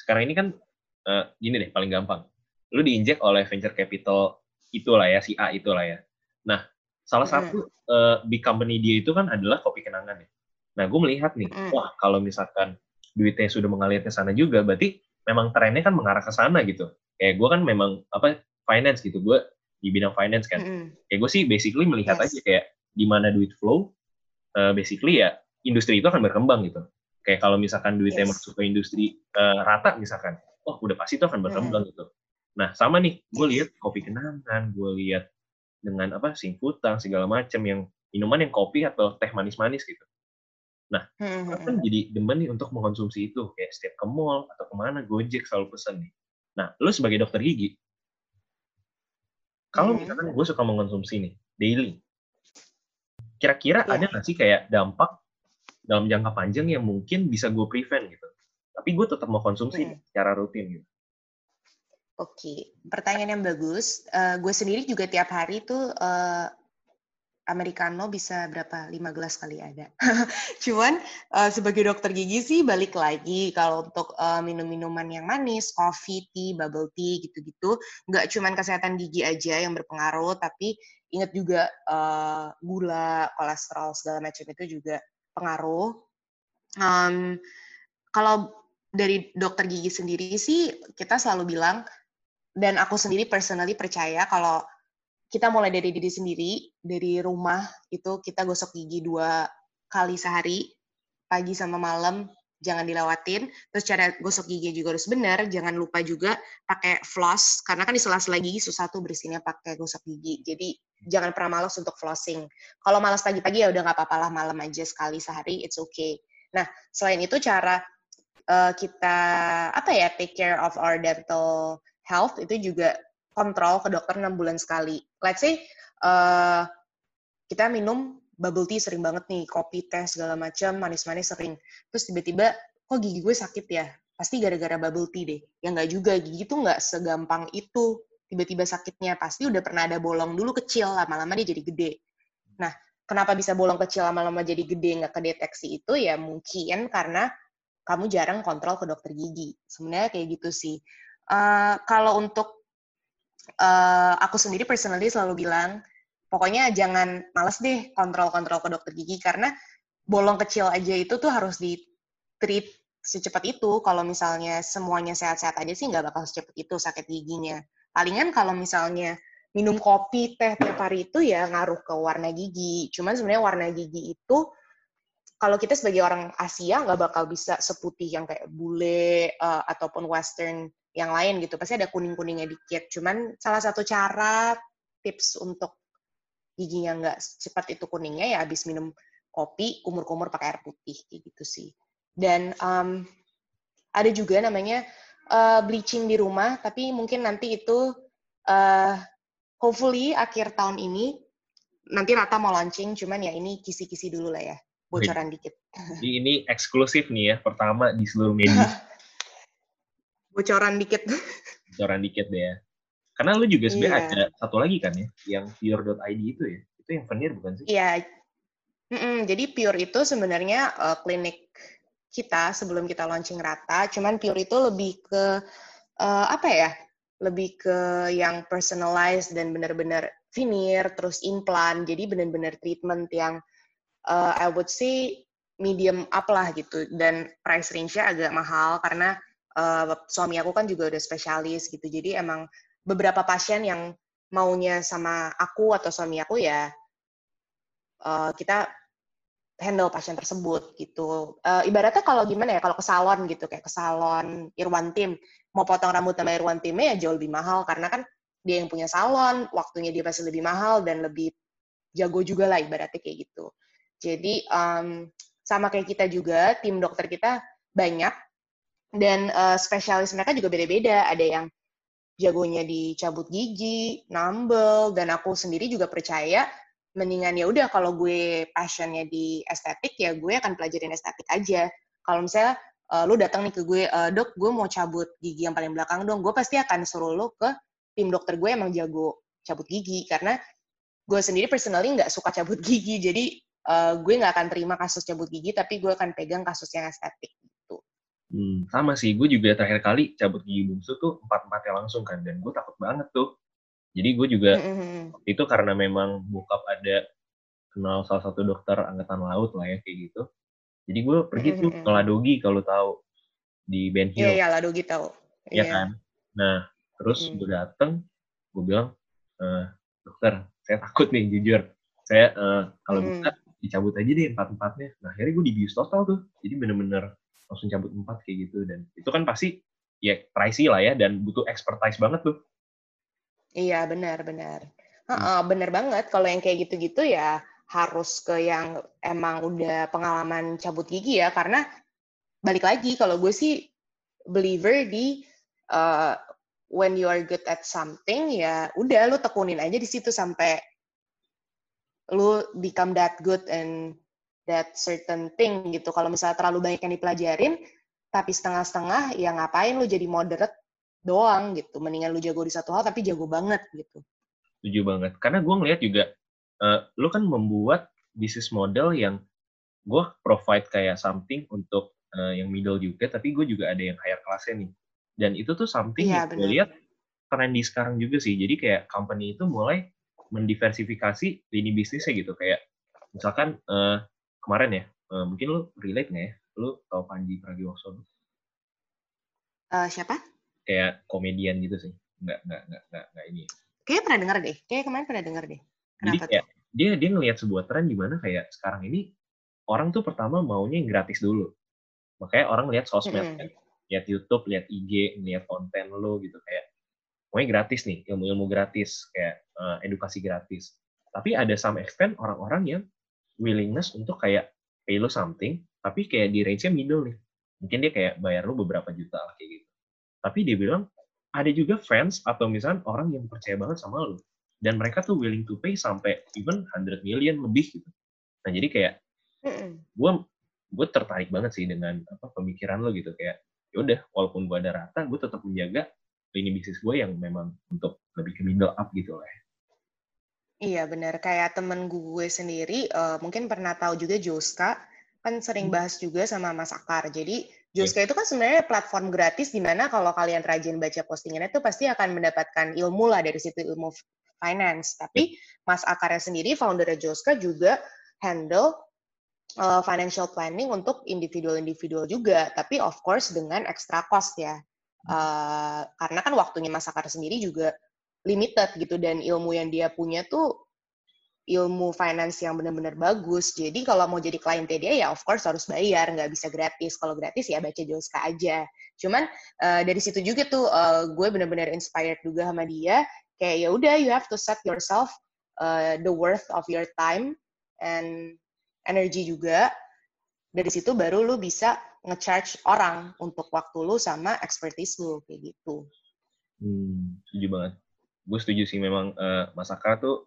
sekarang ini kan uh, gini deh paling gampang. Lu diinjek oleh venture capital itulah ya, si A itulah ya. Nah, salah satu uh, big company dia itu kan adalah kopi kenangan ya. Nah, gue melihat nih, wah kalau misalkan duitnya sudah mengalir ke sana juga, berarti memang trennya kan mengarah ke sana gitu. Kayak gue kan memang apa finance gitu, gue di bidang finance kan. Mm -hmm. Kayak gue sih basically melihat yes. aja kayak di mana duit flow, uh, basically ya industri itu akan berkembang gitu. Kayak kalau misalkan duitnya yes. masuk ke industri uh, rata misalkan, oh udah pasti itu akan berkembang mm -hmm. gitu. Nah sama nih, gue lihat kopi kenangan, gue lihat dengan apa singputang segala macam yang minuman yang kopi atau teh manis-manis gitu. Nah, hmm, hmm, kan hmm. jadi demen nih untuk mengkonsumsi itu. Kayak setiap ke mall atau ke mana, Gojek selalu pesan nih. Nah, lu sebagai dokter gigi, kalau hmm. misalkan gue suka mengkonsumsi nih, daily, kira-kira yeah. ada nggak sih kayak dampak dalam jangka panjang yang mungkin bisa gue prevent gitu? Tapi gue tetap mau konsumsi hmm. secara rutin gitu. Oke, okay. pertanyaan yang bagus. Uh, gue sendiri juga tiap hari tuh uh, americano bisa berapa? 5 gelas kali ada. Cuman uh, sebagai dokter gigi sih balik lagi kalau untuk uh, minum-minuman yang manis, coffee, tea, bubble tea gitu-gitu, nggak cuman kesehatan gigi aja yang berpengaruh, tapi ingat juga uh, gula, kolesterol segala macam itu juga pengaruh. Um, kalau dari dokter gigi sendiri sih kita selalu bilang dan aku sendiri personally percaya kalau kita mulai dari diri sendiri, dari rumah itu kita gosok gigi dua kali sehari, pagi sama malam, jangan dilewatin. Terus cara gosok gigi juga harus benar, jangan lupa juga pakai floss, karena kan di sela-sela gigi susah tuh bersihnya pakai gosok gigi. Jadi jangan pernah malas untuk flossing. Kalau malas pagi-pagi ya udah nggak apa-apa lah malam aja sekali sehari, it's okay. Nah, selain itu cara uh, kita apa ya take care of our dental health itu juga kontrol ke dokter enam bulan sekali. Let's say uh, kita minum bubble tea sering banget nih, kopi, teh segala macam, manis-manis sering. Terus tiba-tiba kok gigi gue sakit ya? Pasti gara-gara bubble tea deh. Ya nggak juga, gigi tuh nggak segampang itu tiba-tiba sakitnya. Pasti udah pernah ada bolong dulu kecil, lama-lama dia jadi gede. Nah, kenapa bisa bolong kecil lama-lama jadi gede nggak kedeteksi itu ya mungkin karena kamu jarang kontrol ke dokter gigi. Sebenarnya kayak gitu sih. Uh, kalau untuk uh, aku sendiri personally selalu bilang, pokoknya jangan males deh kontrol-kontrol ke dokter gigi karena bolong kecil aja itu tuh harus di treat secepat itu. Kalau misalnya semuanya sehat-sehat aja sih nggak bakal secepat itu sakit giginya. Palingan kalau misalnya minum kopi, teh tiap hari itu ya ngaruh ke warna gigi. Cuman sebenarnya warna gigi itu kalau kita sebagai orang Asia nggak bakal bisa seputih yang kayak bule uh, ataupun Western yang lain gitu. Pasti ada kuning-kuningnya dikit. Cuman salah satu cara tips untuk giginya nggak cepat itu kuningnya ya habis minum kopi, kumur-kumur pakai air putih kayak gitu sih. Dan um, ada juga namanya uh, bleaching di rumah, tapi mungkin nanti itu uh, hopefully akhir tahun ini nanti Rata mau launching, cuman ya ini kisi-kisi dulu lah ya, bocoran dikit. Jadi ini eksklusif nih ya, pertama di seluruh media. bocoran dikit. bocoran dikit deh ya. Karena lu juga sebenarnya yeah. ada satu lagi kan ya, yang pure.id itu ya. Itu yang veneer bukan sih? Iya. Yeah. Mm -mm, jadi Pure itu sebenarnya uh, klinik kita sebelum kita launching rata, cuman Pure itu lebih ke uh, apa ya? Lebih ke yang personalized dan benar-benar veneer, terus implant. Jadi benar-benar treatment yang uh, I would say medium up lah gitu. Dan price range-nya agak mahal karena uh, suami aku kan juga udah spesialis gitu. Jadi emang beberapa pasien yang maunya sama aku atau suami aku ya uh, kita handle pasien tersebut gitu. Uh, ibaratnya kalau gimana ya, kalau ke salon gitu, kayak ke salon Irwan Tim, mau potong rambut sama Irwan Timnya ya jauh lebih mahal, karena kan dia yang punya salon, waktunya dia pasti lebih mahal dan lebih jago juga lah ibaratnya kayak gitu. Jadi um, sama kayak kita juga, tim dokter kita banyak, dan uh, spesialis mereka juga beda-beda. Ada yang jagonya dicabut gigi, nambel, dan aku sendiri juga percaya mendingan ya udah kalau gue passionnya di estetik ya gue akan pelajarin estetik aja. Kalau misalnya uh, lu datang nih ke gue, uh, dok gue mau cabut gigi yang paling belakang dong, gue pasti akan suruh lu ke tim dokter gue emang jago cabut gigi karena gue sendiri personally nggak suka cabut gigi, jadi uh, gue nggak akan terima kasus cabut gigi, tapi gue akan pegang kasus yang estetik. Hmm, sama sih, gue juga terakhir kali cabut gigi bungsu tuh empat-empatnya langsung kan, dan gue takut banget tuh. Jadi gue juga, mm-hmm. itu karena memang bokap ada kenal salah satu dokter angkatan laut lah ya, kayak gitu. Jadi gue pergi mm-hmm. tuh ke Ladogi kalau tahu, di Ben Hill. Iya, yeah, yeah, Ladogi tahu. Iya yeah. kan? Nah, terus mm. gue dateng, gue bilang, e, dokter, saya takut nih jujur. Saya uh, kalau mm. bisa dicabut aja deh empat-empatnya. Nah, akhirnya gue dibius total tuh. Jadi bener-bener langsung cabut empat kayak gitu dan itu kan pasti ya pricey lah ya dan butuh expertise banget tuh. Iya benar benar. Hmm. benar banget kalau yang kayak gitu-gitu ya harus ke yang emang udah pengalaman cabut gigi ya karena balik lagi kalau gue sih believer di uh, when you are good at something ya udah lu tekunin aja di situ sampai lu become that good and that certain thing gitu. Kalau misalnya terlalu banyak yang dipelajarin, tapi setengah-setengah, ya ngapain lu jadi moderate doang gitu. Mendingan lu jago di satu hal, tapi jago banget gitu. Setuju banget. Karena gue ngeliat juga, uh, lu kan membuat bisnis model yang gue provide kayak something untuk uh, yang middle juga, tapi gue juga ada yang higher classnya nih. Dan itu tuh something yeah, yang gue lihat trendy sekarang juga sih. Jadi kayak company itu mulai mendiversifikasi lini bisnisnya gitu. Kayak misalkan uh, kemarin ya, uh, mungkin lu relate nggak ya? Lu tau Panji Pragiwaksono? Uh, siapa? Kayak komedian gitu sih. Nggak, nggak, nggak, nggak, nggak ini. Kayaknya pernah dengar deh. Kayaknya kemarin pernah dengar deh. Kenapa Jadi kayak, tuh? dia dia ngelihat sebuah tren di mana kayak sekarang ini orang tuh pertama maunya yang gratis dulu. Makanya orang lihat sosmed mm -hmm. kan. Lihat YouTube, lihat IG, lihat konten lo gitu kayak pokoknya gratis nih, ilmu-ilmu gratis, kayak uh, edukasi gratis. Tapi ada some extent orang-orang yang willingness untuk kayak pay lo something, tapi kayak di range-nya middle nih. Mungkin dia kayak bayar lo beberapa juta lah kayak gitu. Tapi dia bilang, ada juga fans atau misalnya orang yang percaya banget sama lo. Dan mereka tuh willing to pay sampai even 100 million lebih gitu. Nah jadi kayak gue gue tertarik banget sih dengan apa pemikiran lo gitu kayak ya udah walaupun gue ada rata gue tetap menjaga lini bisnis gue yang memang untuk lebih ke middle up gitu lah Iya benar kayak temen gue sendiri uh, mungkin pernah tahu juga Joska kan sering hmm. bahas juga sama Mas Akar. Jadi Joska yeah. itu kan sebenarnya platform gratis di mana kalau kalian rajin baca postingannya itu pasti akan mendapatkan ilmu lah dari situ ilmu finance. Tapi yeah. Mas Akarnya sendiri founder Joska juga handle uh, financial planning untuk individual-individual juga, tapi of course dengan extra cost ya. Uh, karena kan waktunya Mas Akar sendiri juga limited gitu dan ilmu yang dia punya tuh ilmu finance yang benar-benar bagus. Jadi kalau mau jadi klien dia ya of course harus bayar, nggak bisa gratis. Kalau gratis ya baca Joska aja. Cuman uh, dari situ juga tuh uh, gue benar-benar inspired juga sama dia. Kayak ya udah you have to set yourself uh, the worth of your time and energi juga. Dari situ baru lu bisa ngecharge orang untuk waktu lu sama expertise lu kayak gitu. Hmm, setuju banget. Gue setuju sih memang uh, Mas Akra tuh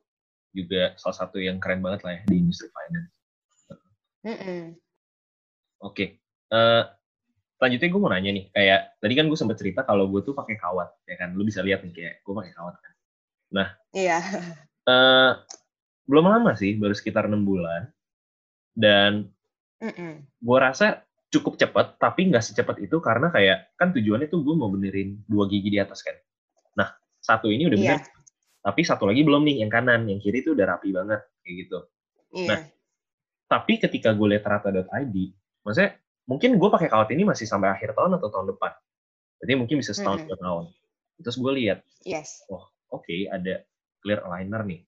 juga salah satu yang keren banget lah ya di industri finance. Mm -mm. Oke, okay. uh, eh, selanjutnya gue mau nanya nih, kayak tadi kan gue sempat cerita kalau gue tuh pakai kawat, ya kan? Lu bisa lihat nih kayak gue pakai kawat kan. Nah, iya. Uh, belum lama sih, baru sekitar enam bulan dan mm gue rasa cukup cepat tapi nggak secepat itu karena kayak kan tujuannya tuh gue mau benerin dua gigi di atas kan satu ini udah yeah. bener. Tapi satu lagi belum nih yang kanan. Yang kiri tuh udah rapi banget kayak gitu. Yeah. nah tapi ketika gue lihat rata.id maksudnya mungkin gue pakai kawat ini masih sampai akhir tahun atau tahun depan? Jadi mungkin bisa setahun dua mm tahun. Terus gue lihat yes. oh oke okay, ada clear aligner nih.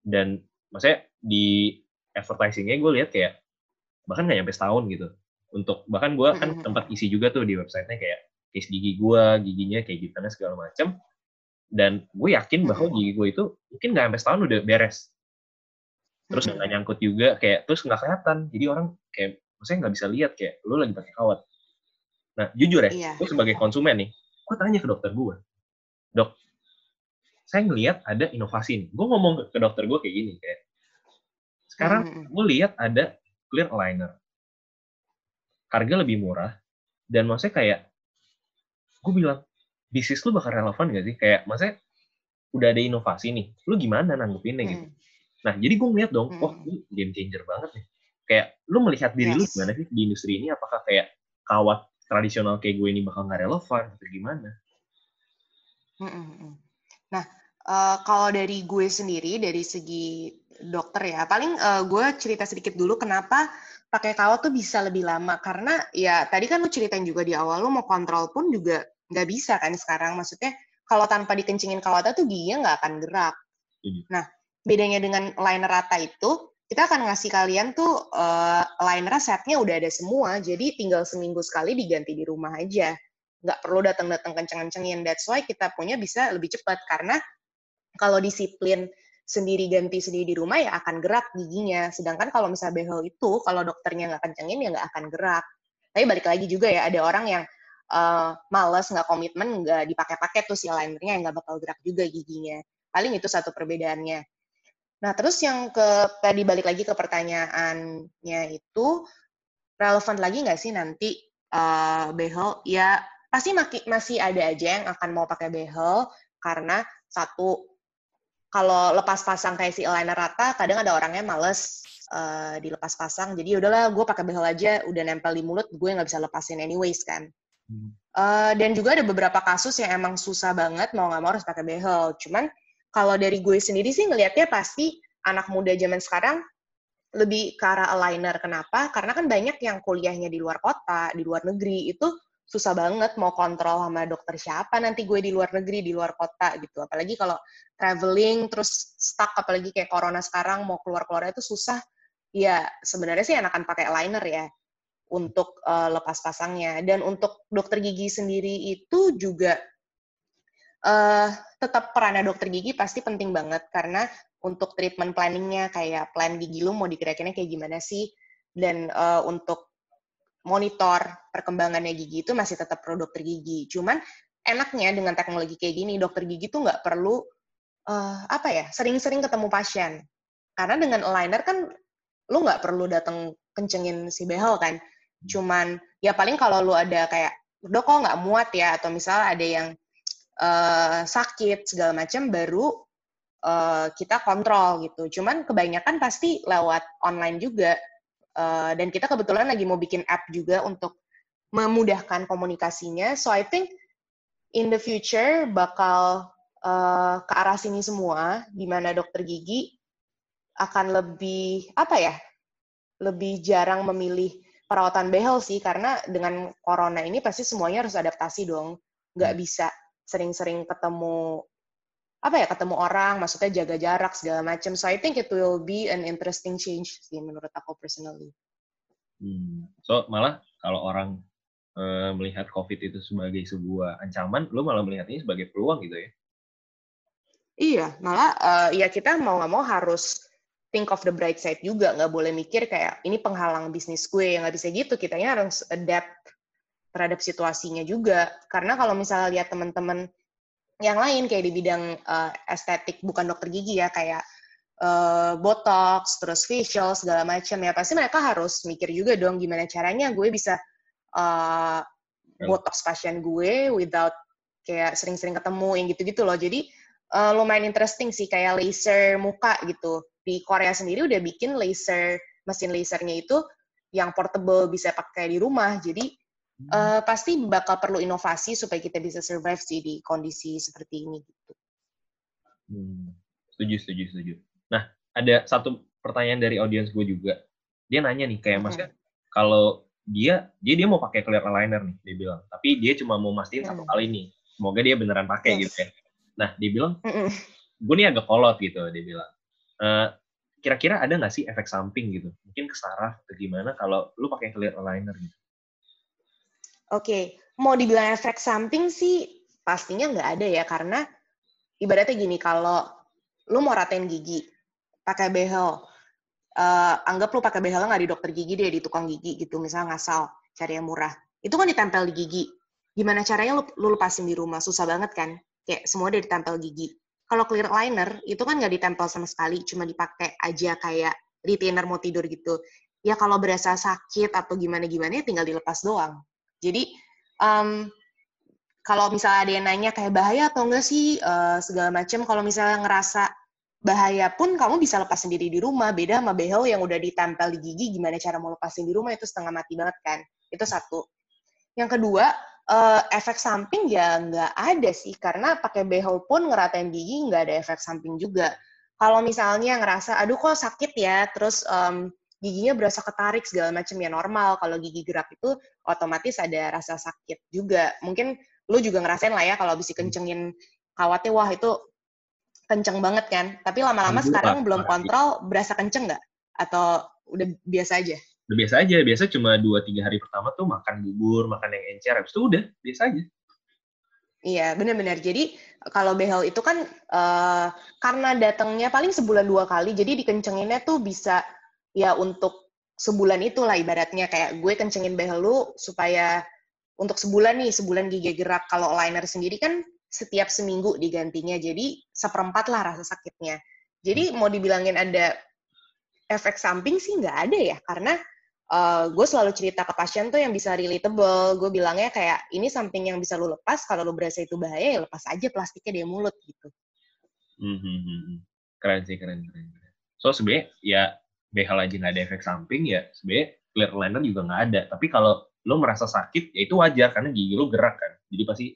Dan maksudnya di advertisingnya gue lihat kayak bahkan nggak nyampe setahun gitu. Untuk bahkan gue kan tempat isi juga tuh di websitenya kayak case gigi gue giginya kayak gimana segala macam dan gue yakin bahwa gigi gue itu mungkin nggak sampai setahun udah beres terus nggak nyangkut juga kayak terus nggak kelihatan jadi orang kayak maksudnya nggak bisa lihat kayak lo lagi pakai kawat nah jujur ya iya. gue sebagai konsumen nih gue tanya ke dokter gue dok saya ngelihat ada inovasi nih gue ngomong ke dokter gue kayak gini kayak sekarang hmm. gue lihat ada clear aligner. Harga lebih murah. Dan maksudnya kayak, gue bilang, bisnis lu bakal relevan gak sih? Kayak, maksudnya, udah ada inovasi nih. Lu gimana nanggepinnya hmm. gitu? Nah, jadi gue ngeliat dong, hmm. wah, ini game changer banget nih. Kayak, lu melihat diri yes. lu gimana sih di industri ini? Apakah kayak kawat tradisional kayak gue ini bakal nggak relevan atau gimana? Hmm. hmm, hmm. Nah, uh, kalau dari gue sendiri, dari segi dokter ya. Paling uh, gue cerita sedikit dulu kenapa pakai kawat tuh bisa lebih lama karena ya tadi kan lu ceritain juga di awal lu mau kontrol pun juga nggak bisa kan sekarang maksudnya kalau tanpa dikencingin kawatnya tuh giginya nggak akan gerak. Nah bedanya dengan liner rata itu kita akan ngasih kalian tuh uh, liner setnya udah ada semua jadi tinggal seminggu sekali diganti di rumah aja nggak perlu datang-datang kenceng-kencengin that's why kita punya bisa lebih cepat karena kalau disiplin sendiri ganti sendiri di rumah ya akan gerak giginya. Sedangkan kalau misalnya behel itu, kalau dokternya nggak kencengin ya nggak akan gerak. Tapi balik lagi juga ya, ada orang yang uh, males, nggak komitmen, nggak dipakai-pakai tuh si linernya yang nggak bakal gerak juga giginya. Paling itu satu perbedaannya. Nah, terus yang ke tadi balik lagi ke pertanyaannya itu, relevan lagi nggak sih nanti uh, behel? Ya, pasti masih ada aja yang akan mau pakai behel karena satu kalau lepas pasang kayak si aligner rata, kadang ada orangnya males uh, dilepas pasang. Jadi udahlah, gue pakai behel aja, udah nempel di mulut, gue nggak bisa lepasin anyways kan. Uh, dan juga ada beberapa kasus yang emang susah banget mau nggak mau harus pakai behel. Cuman kalau dari gue sendiri sih ngelihatnya pasti anak muda zaman sekarang lebih ke arah aligner. Kenapa? Karena kan banyak yang kuliahnya di luar kota, di luar negeri, itu susah banget mau kontrol sama dokter siapa nanti gue di luar negeri, di luar kota gitu. Apalagi kalau traveling, terus stuck, apalagi kayak corona sekarang, mau keluar-keluar itu susah. Ya, sebenarnya sih enakan pakai aligner ya untuk uh, lepas pasangnya. Dan untuk dokter gigi sendiri itu juga uh, tetap perannya dokter gigi pasti penting banget karena untuk treatment planningnya kayak plan gigi lu mau dikira-kira kayak gimana sih dan uh, untuk monitor perkembangannya gigi itu masih tetap perlu dokter gigi. Cuman enaknya dengan teknologi kayak gini dokter gigi tuh nggak perlu uh, apa ya sering-sering ketemu pasien karena dengan aligner kan lu nggak perlu datang kencengin si behel kan. Cuman ya paling kalau lu ada kayak dok kok nggak muat ya atau misalnya ada yang uh, sakit segala macam baru uh, kita kontrol gitu. Cuman kebanyakan pasti lewat online juga. Uh, dan kita kebetulan lagi mau bikin app juga untuk memudahkan komunikasinya. So I think in the future bakal uh, ke arah sini semua, di mana dokter gigi akan lebih apa ya, lebih jarang memilih perawatan behel sih, karena dengan corona ini pasti semuanya harus adaptasi dong, nggak hmm. bisa sering-sering ketemu apa ya ketemu orang, maksudnya jaga jarak segala macam. So I think it will be an interesting change sih menurut aku personally. Hmm. So malah kalau orang uh, melihat COVID itu sebagai sebuah ancaman, lo malah melihat ini sebagai peluang gitu ya? Iya, malah uh, ya kita mau nggak mau harus think of the bright side juga, nggak boleh mikir kayak ini penghalang bisnis gue, nggak bisa gitu. Kitanya harus adapt terhadap situasinya juga. Karena kalau misalnya lihat teman-teman yang lain kayak di bidang uh, estetik bukan dokter gigi ya kayak uh, botox terus facial segala macam ya pasti mereka harus mikir juga dong gimana caranya gue bisa uh, botox pasien gue without kayak sering-sering ketemu yang gitu-gitu loh. Jadi uh, lumayan interesting sih kayak laser muka gitu di Korea sendiri udah bikin laser mesin lasernya itu yang portable bisa pakai di rumah jadi uh, pasti bakal perlu inovasi supaya kita bisa survive sih di kondisi seperti ini gitu. Hmm, setuju, setuju, setuju. Nah, ada satu pertanyaan dari audiens gue juga. Dia nanya nih kayak Mas, hmm. kalau dia dia dia mau pakai clear aligner nih, dia bilang. Tapi dia cuma mau mastiin hmm. satu kali nih. Semoga dia beneran pakai yes. gitu ya. Nah, dia bilang, hmm. gue nih agak kolot gitu, dia bilang. Uh, kira-kira ada nggak sih efek samping gitu? Mungkin ke saraf atau gimana kalau lu pakai clear aligner gitu? Oke, mau dibilang efek samping sih pastinya nggak ada ya karena ibaratnya gini kalau lu mau ratain gigi pakai behel, uh, anggap lu pakai behel nggak di dokter gigi deh di tukang gigi gitu misalnya ngasal cari yang murah, itu kan ditempel di gigi. Gimana caranya lu, lu lepasin di rumah? Susah banget kan? Kayak semua udah ditempel gigi. Kalau clear liner itu kan nggak ditempel sama sekali, cuma dipakai aja kayak retainer mau tidur gitu. Ya kalau berasa sakit atau gimana-gimana ya tinggal dilepas doang jadi um, kalau misalnya ada yang nanya kayak bahaya atau enggak sih uh, segala macam, kalau misalnya ngerasa bahaya pun kamu bisa lepas sendiri di rumah. Beda sama behel yang udah ditempel di gigi, gimana cara mau lepasin di rumah itu setengah mati banget kan. Itu satu. Yang kedua, uh, efek samping ya nggak ada sih, karena pakai behel pun ngeratain gigi nggak ada efek samping juga. Kalau misalnya ngerasa, aduh kok sakit ya, terus um, giginya berasa ketarik segala macam ya normal. Kalau gigi gerak itu otomatis ada rasa sakit juga. Mungkin lu juga ngerasain lah ya kalau bisa kencengin kawatnya wah itu kenceng banget kan. Tapi lama-lama sekarang belum kontrol berasa kenceng nggak? Atau udah biasa aja udah biasa aja biasa cuma dua tiga hari pertama tuh makan bubur makan yang encer habis itu udah biasa aja Iya, benar-benar. Jadi kalau behel itu kan uh, karena datangnya paling sebulan dua kali, jadi dikencenginnya tuh bisa ya untuk sebulan itulah ibaratnya kayak gue kencengin behel lu supaya untuk sebulan nih, sebulan gigi gerak. Kalau liner sendiri kan setiap seminggu digantinya, jadi seperempat lah rasa sakitnya. Jadi mau dibilangin ada efek samping sih nggak ada ya, karena uh, gue selalu cerita ke pasien tuh yang bisa relatable. Gue bilangnya kayak ini samping yang bisa lu lepas, kalau lu berasa itu bahaya ya lepas aja plastiknya di mulut gitu. Hmm, hmm, hmm. Keren sih, keren, keren. So sebenarnya ya behal aja nggak ada efek samping ya sebenarnya clear aligner juga nggak ada. Tapi kalau lo merasa sakit ya itu wajar karena gigi lo gerak kan. Jadi pasti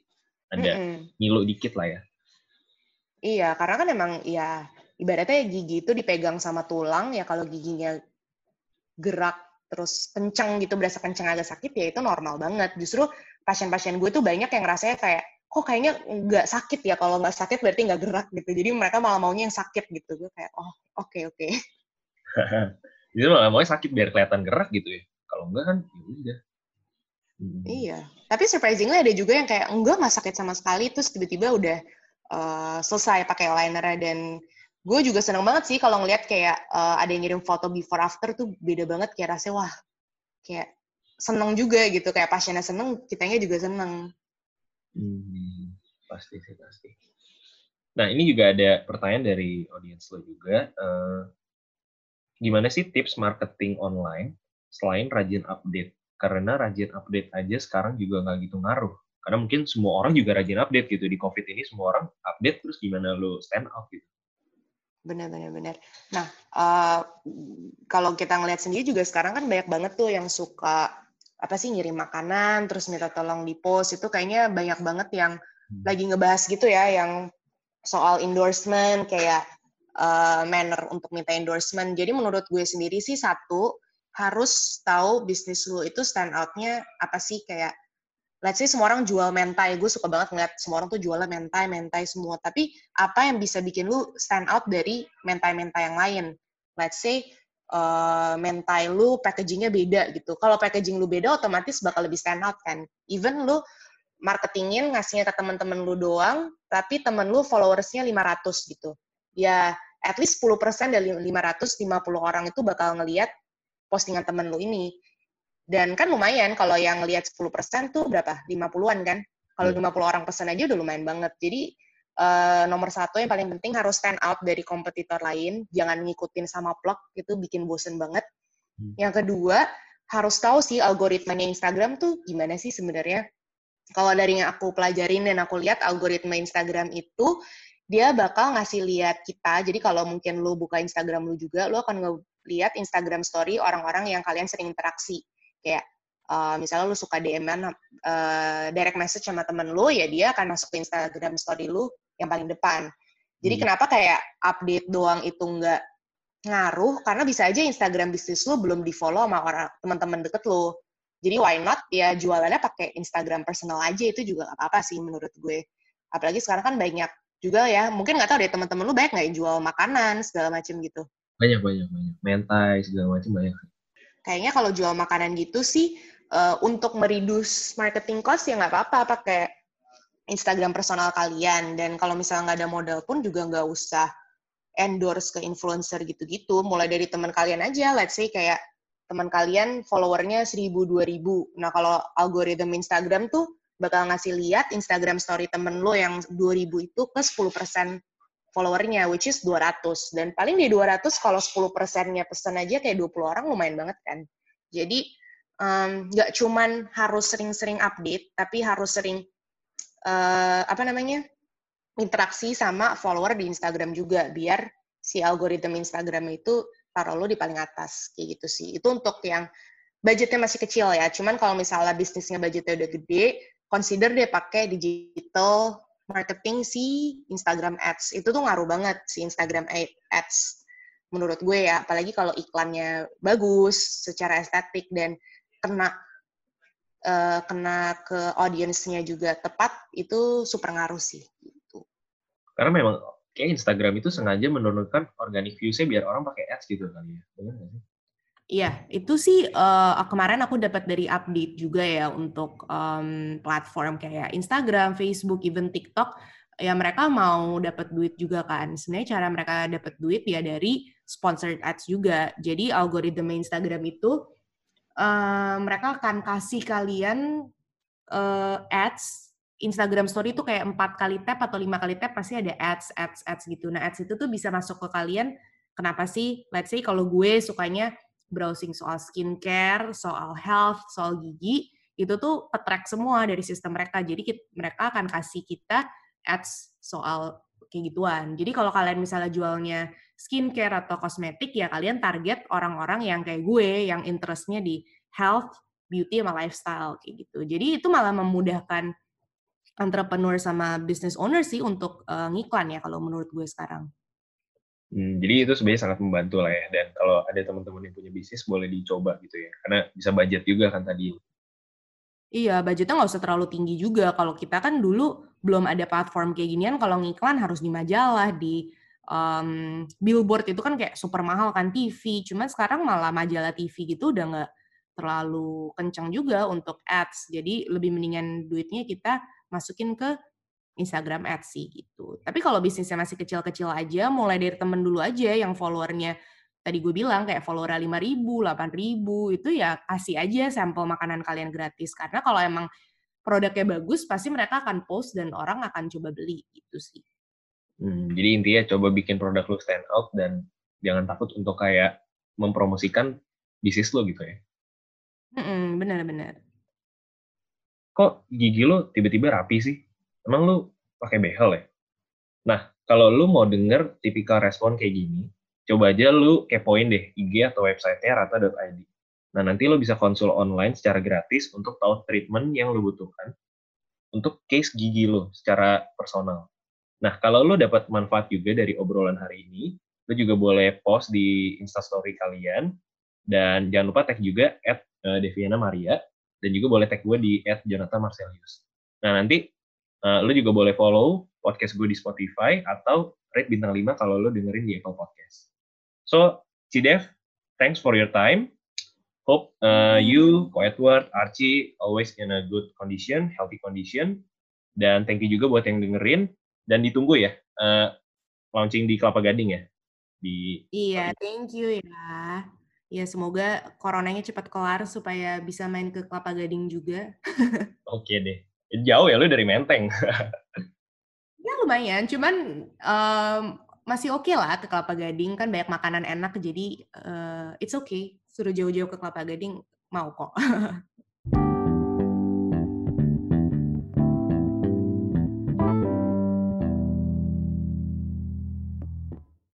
ada ngilu dikit lah ya. Iya, karena kan emang ya ibaratnya gigi itu dipegang sama tulang ya kalau giginya gerak terus kenceng gitu berasa kenceng agak sakit ya itu normal banget. Justru pasien-pasien gue tuh banyak yang rasanya kayak kok kayaknya nggak sakit ya? Kalau nggak sakit berarti nggak gerak gitu. Jadi mereka malah maunya yang sakit gitu. Gue kayak oh oke okay, oke. Okay. jadi malah maunya sakit biar kelihatan gerak gitu ya? Kalau enggak kan ya udah. Hmm. iya. Tapi surprisingly ada juga yang kayak enggak nggak sakit sama sekali. Terus tiba-tiba udah uh, selesai pakai liner dan gue juga seneng banget sih kalau ngeliat kayak uh, ada yang ngirim foto before after tuh beda banget kayak rasanya wah kayak seneng juga gitu kayak pasiennya seneng kitanya juga seneng Hmm, pasti sih pasti. Nah ini juga ada pertanyaan dari audiens lo juga. Uh, gimana sih tips marketing online selain rajin update? Karena rajin update aja sekarang juga nggak gitu ngaruh. Karena mungkin semua orang juga rajin update gitu di COVID ini semua orang update terus gimana lo stand out gitu? Benar, benar, benar. Nah, uh, kalau kita ngelihat sendiri juga sekarang kan banyak banget tuh yang suka apa sih ngirim makanan terus minta tolong di post itu kayaknya banyak banget yang hmm. lagi ngebahas gitu ya yang soal endorsement kayak uh, manner untuk minta endorsement. Jadi menurut gue sendiri sih satu harus tahu bisnis lu itu stand outnya apa sih kayak let's say semua orang jual mentai, gue suka banget ngeliat semua orang tuh jualnya mentai, mentai semua. Tapi apa yang bisa bikin lu stand out dari mentai-mentai yang lain? Let's say uh, mentai lu packagingnya beda gitu. Kalau packaging lu beda, otomatis bakal lebih stand out kan. Even lu marketingin ngasihnya ke teman-teman lu doang, tapi temen lu followersnya 500 gitu. Ya, at least 10% dari 550 orang itu bakal ngeliat postingan temen lu ini. Dan kan lumayan kalau yang ngeliat 10% tuh berapa? 50-an kan? Kalau 50 iya. orang pesan aja udah lumayan banget. Jadi uh, nomor satu yang paling penting harus stand out dari kompetitor lain, jangan ngikutin sama plug itu bikin bosen banget. Hmm. Yang kedua harus tahu sih algoritmanya Instagram tuh gimana sih sebenarnya. Kalau dari yang aku pelajarin dan aku lihat algoritma Instagram itu dia bakal ngasih lihat kita. Jadi kalau mungkin lu buka Instagram lu juga, lu akan ngeliat Instagram story orang-orang yang kalian sering interaksi. Kayak uh, misalnya lu suka DM-an uh, direct message sama temen lu, ya dia akan masuk ke Instagram story lu yang paling depan. Jadi hmm. kenapa kayak update doang itu nggak ngaruh? Karena bisa aja Instagram bisnis lo belum di follow sama orang teman-teman deket lo. Jadi why not ya jualannya pakai Instagram personal aja itu juga gak apa-apa sih menurut gue. Apalagi sekarang kan banyak juga ya, mungkin nggak tahu deh teman-teman lu banyak nggak yang jual makanan segala macam gitu. Banyak banyak banyak, mentai segala macam banyak. Kayaknya kalau jual makanan gitu sih uh, untuk mereduce marketing cost ya nggak apa-apa pakai Instagram personal kalian. Dan kalau misalnya nggak ada modal pun juga nggak usah endorse ke influencer gitu-gitu. Mulai dari teman kalian aja. Let's say kayak teman kalian followernya 1000 2000 nah kalau algoritma Instagram tuh bakal ngasih lihat Instagram story temen lo yang 2000 itu ke 10% followernya which is 200 dan paling di 200 kalau 10 persennya pesan aja kayak 20 orang lumayan banget kan? Jadi nggak um, cuman harus sering-sering update tapi harus sering uh, apa namanya interaksi sama follower di Instagram juga biar si algoritma Instagram itu taruh lo di paling atas kayak gitu sih. Itu untuk yang budgetnya masih kecil ya. Cuman kalau misalnya bisnisnya budgetnya udah gede consider deh pakai digital marketing si Instagram Ads itu tuh ngaruh banget si Instagram Ads menurut gue ya apalagi kalau iklannya bagus secara estetik dan kena uh, kena ke audiensnya juga tepat itu super ngaruh sih gitu. Karena memang kayak Instagram itu sengaja menurunkan organic views-nya biar orang pakai ads gitu kali ya. Iya, itu sih uh, kemarin aku dapat dari update juga ya untuk um, platform kayak Instagram, Facebook, even TikTok. Ya mereka mau dapat duit juga kan. Sebenarnya cara mereka dapat duit ya dari sponsored ads juga. Jadi algoritma Instagram itu uh, mereka akan kasih kalian uh, ads Instagram Story itu kayak empat kali tap atau lima kali tap pasti ada ads, ads, ads gitu. Nah ads itu tuh bisa masuk ke kalian. Kenapa sih? Let's say kalau gue sukanya browsing soal skincare, soal health, soal gigi, itu tuh ketrack semua dari sistem mereka. Jadi kita, mereka akan kasih kita ads soal kayak gituan. Jadi kalau kalian misalnya jualnya skincare atau kosmetik ya kalian target orang-orang yang kayak gue yang interestnya di health, beauty sama lifestyle kayak gitu. Jadi itu malah memudahkan entrepreneur sama business owner sih untuk uh, ngiklan ya kalau menurut gue sekarang. Hmm, jadi itu sebenarnya sangat membantu lah ya. Dan kalau ada teman-teman yang punya bisnis boleh dicoba gitu ya. Karena bisa budget juga kan tadi. Iya, budgetnya nggak usah terlalu tinggi juga. Kalau kita kan dulu belum ada platform kayak ginian, kalau ngiklan harus di majalah, di um, billboard itu kan kayak super mahal kan TV. Cuman sekarang malah majalah TV gitu udah nggak terlalu kencang juga untuk ads. Jadi lebih mendingan duitnya kita masukin ke Instagram ads sih gitu. Tapi kalau bisnisnya masih kecil-kecil aja, mulai dari temen dulu aja yang followernya tadi gue bilang kayak follower 5 ribu, 8 ribu, itu ya kasih aja sampel makanan kalian gratis. Karena kalau emang produknya bagus, pasti mereka akan post dan orang akan coba beli gitu sih. Hmm, jadi intinya coba bikin produk lu stand out dan jangan takut untuk kayak mempromosikan bisnis lo gitu ya. Benar-benar. Kok gigi lo tiba-tiba rapi sih? Emang lu pakai behel ya? Nah, kalau lu mau denger tipikal respon kayak gini, coba aja lu kepoin deh IG atau websitenya rata.id. Nah, nanti lo bisa konsul online secara gratis untuk tahu treatment yang lo butuhkan untuk case gigi lo secara personal. Nah, kalau lo dapat manfaat juga dari obrolan hari ini, lo juga boleh post di instastory kalian, dan jangan lupa tag juga at uh, Deviana Maria, dan juga boleh tag gue di at Jonathan Marcelius. Nah, nanti uh, lo juga boleh follow podcast gue di Spotify, atau rate bintang 5 kalau lo dengerin di Apple Podcast. So, Cidev, thanks for your time. Hope uh, you, Ko Edward, Archie, always in a good condition, healthy condition. Dan thank you juga buat yang dengerin. Dan ditunggu ya, uh, launching di Kelapa Gading ya. Di iya, thank you ya. Ya, semoga coronanya cepat kelar supaya bisa main ke Kelapa Gading juga. Oke deh. Jauh ya, lu dari Menteng. ya lumayan, cuman um, masih oke okay lah ke Kelapa Gading. Kan banyak makanan enak jadi uh, it's okay. Suruh jauh-jauh ke Kelapa Gading mau kok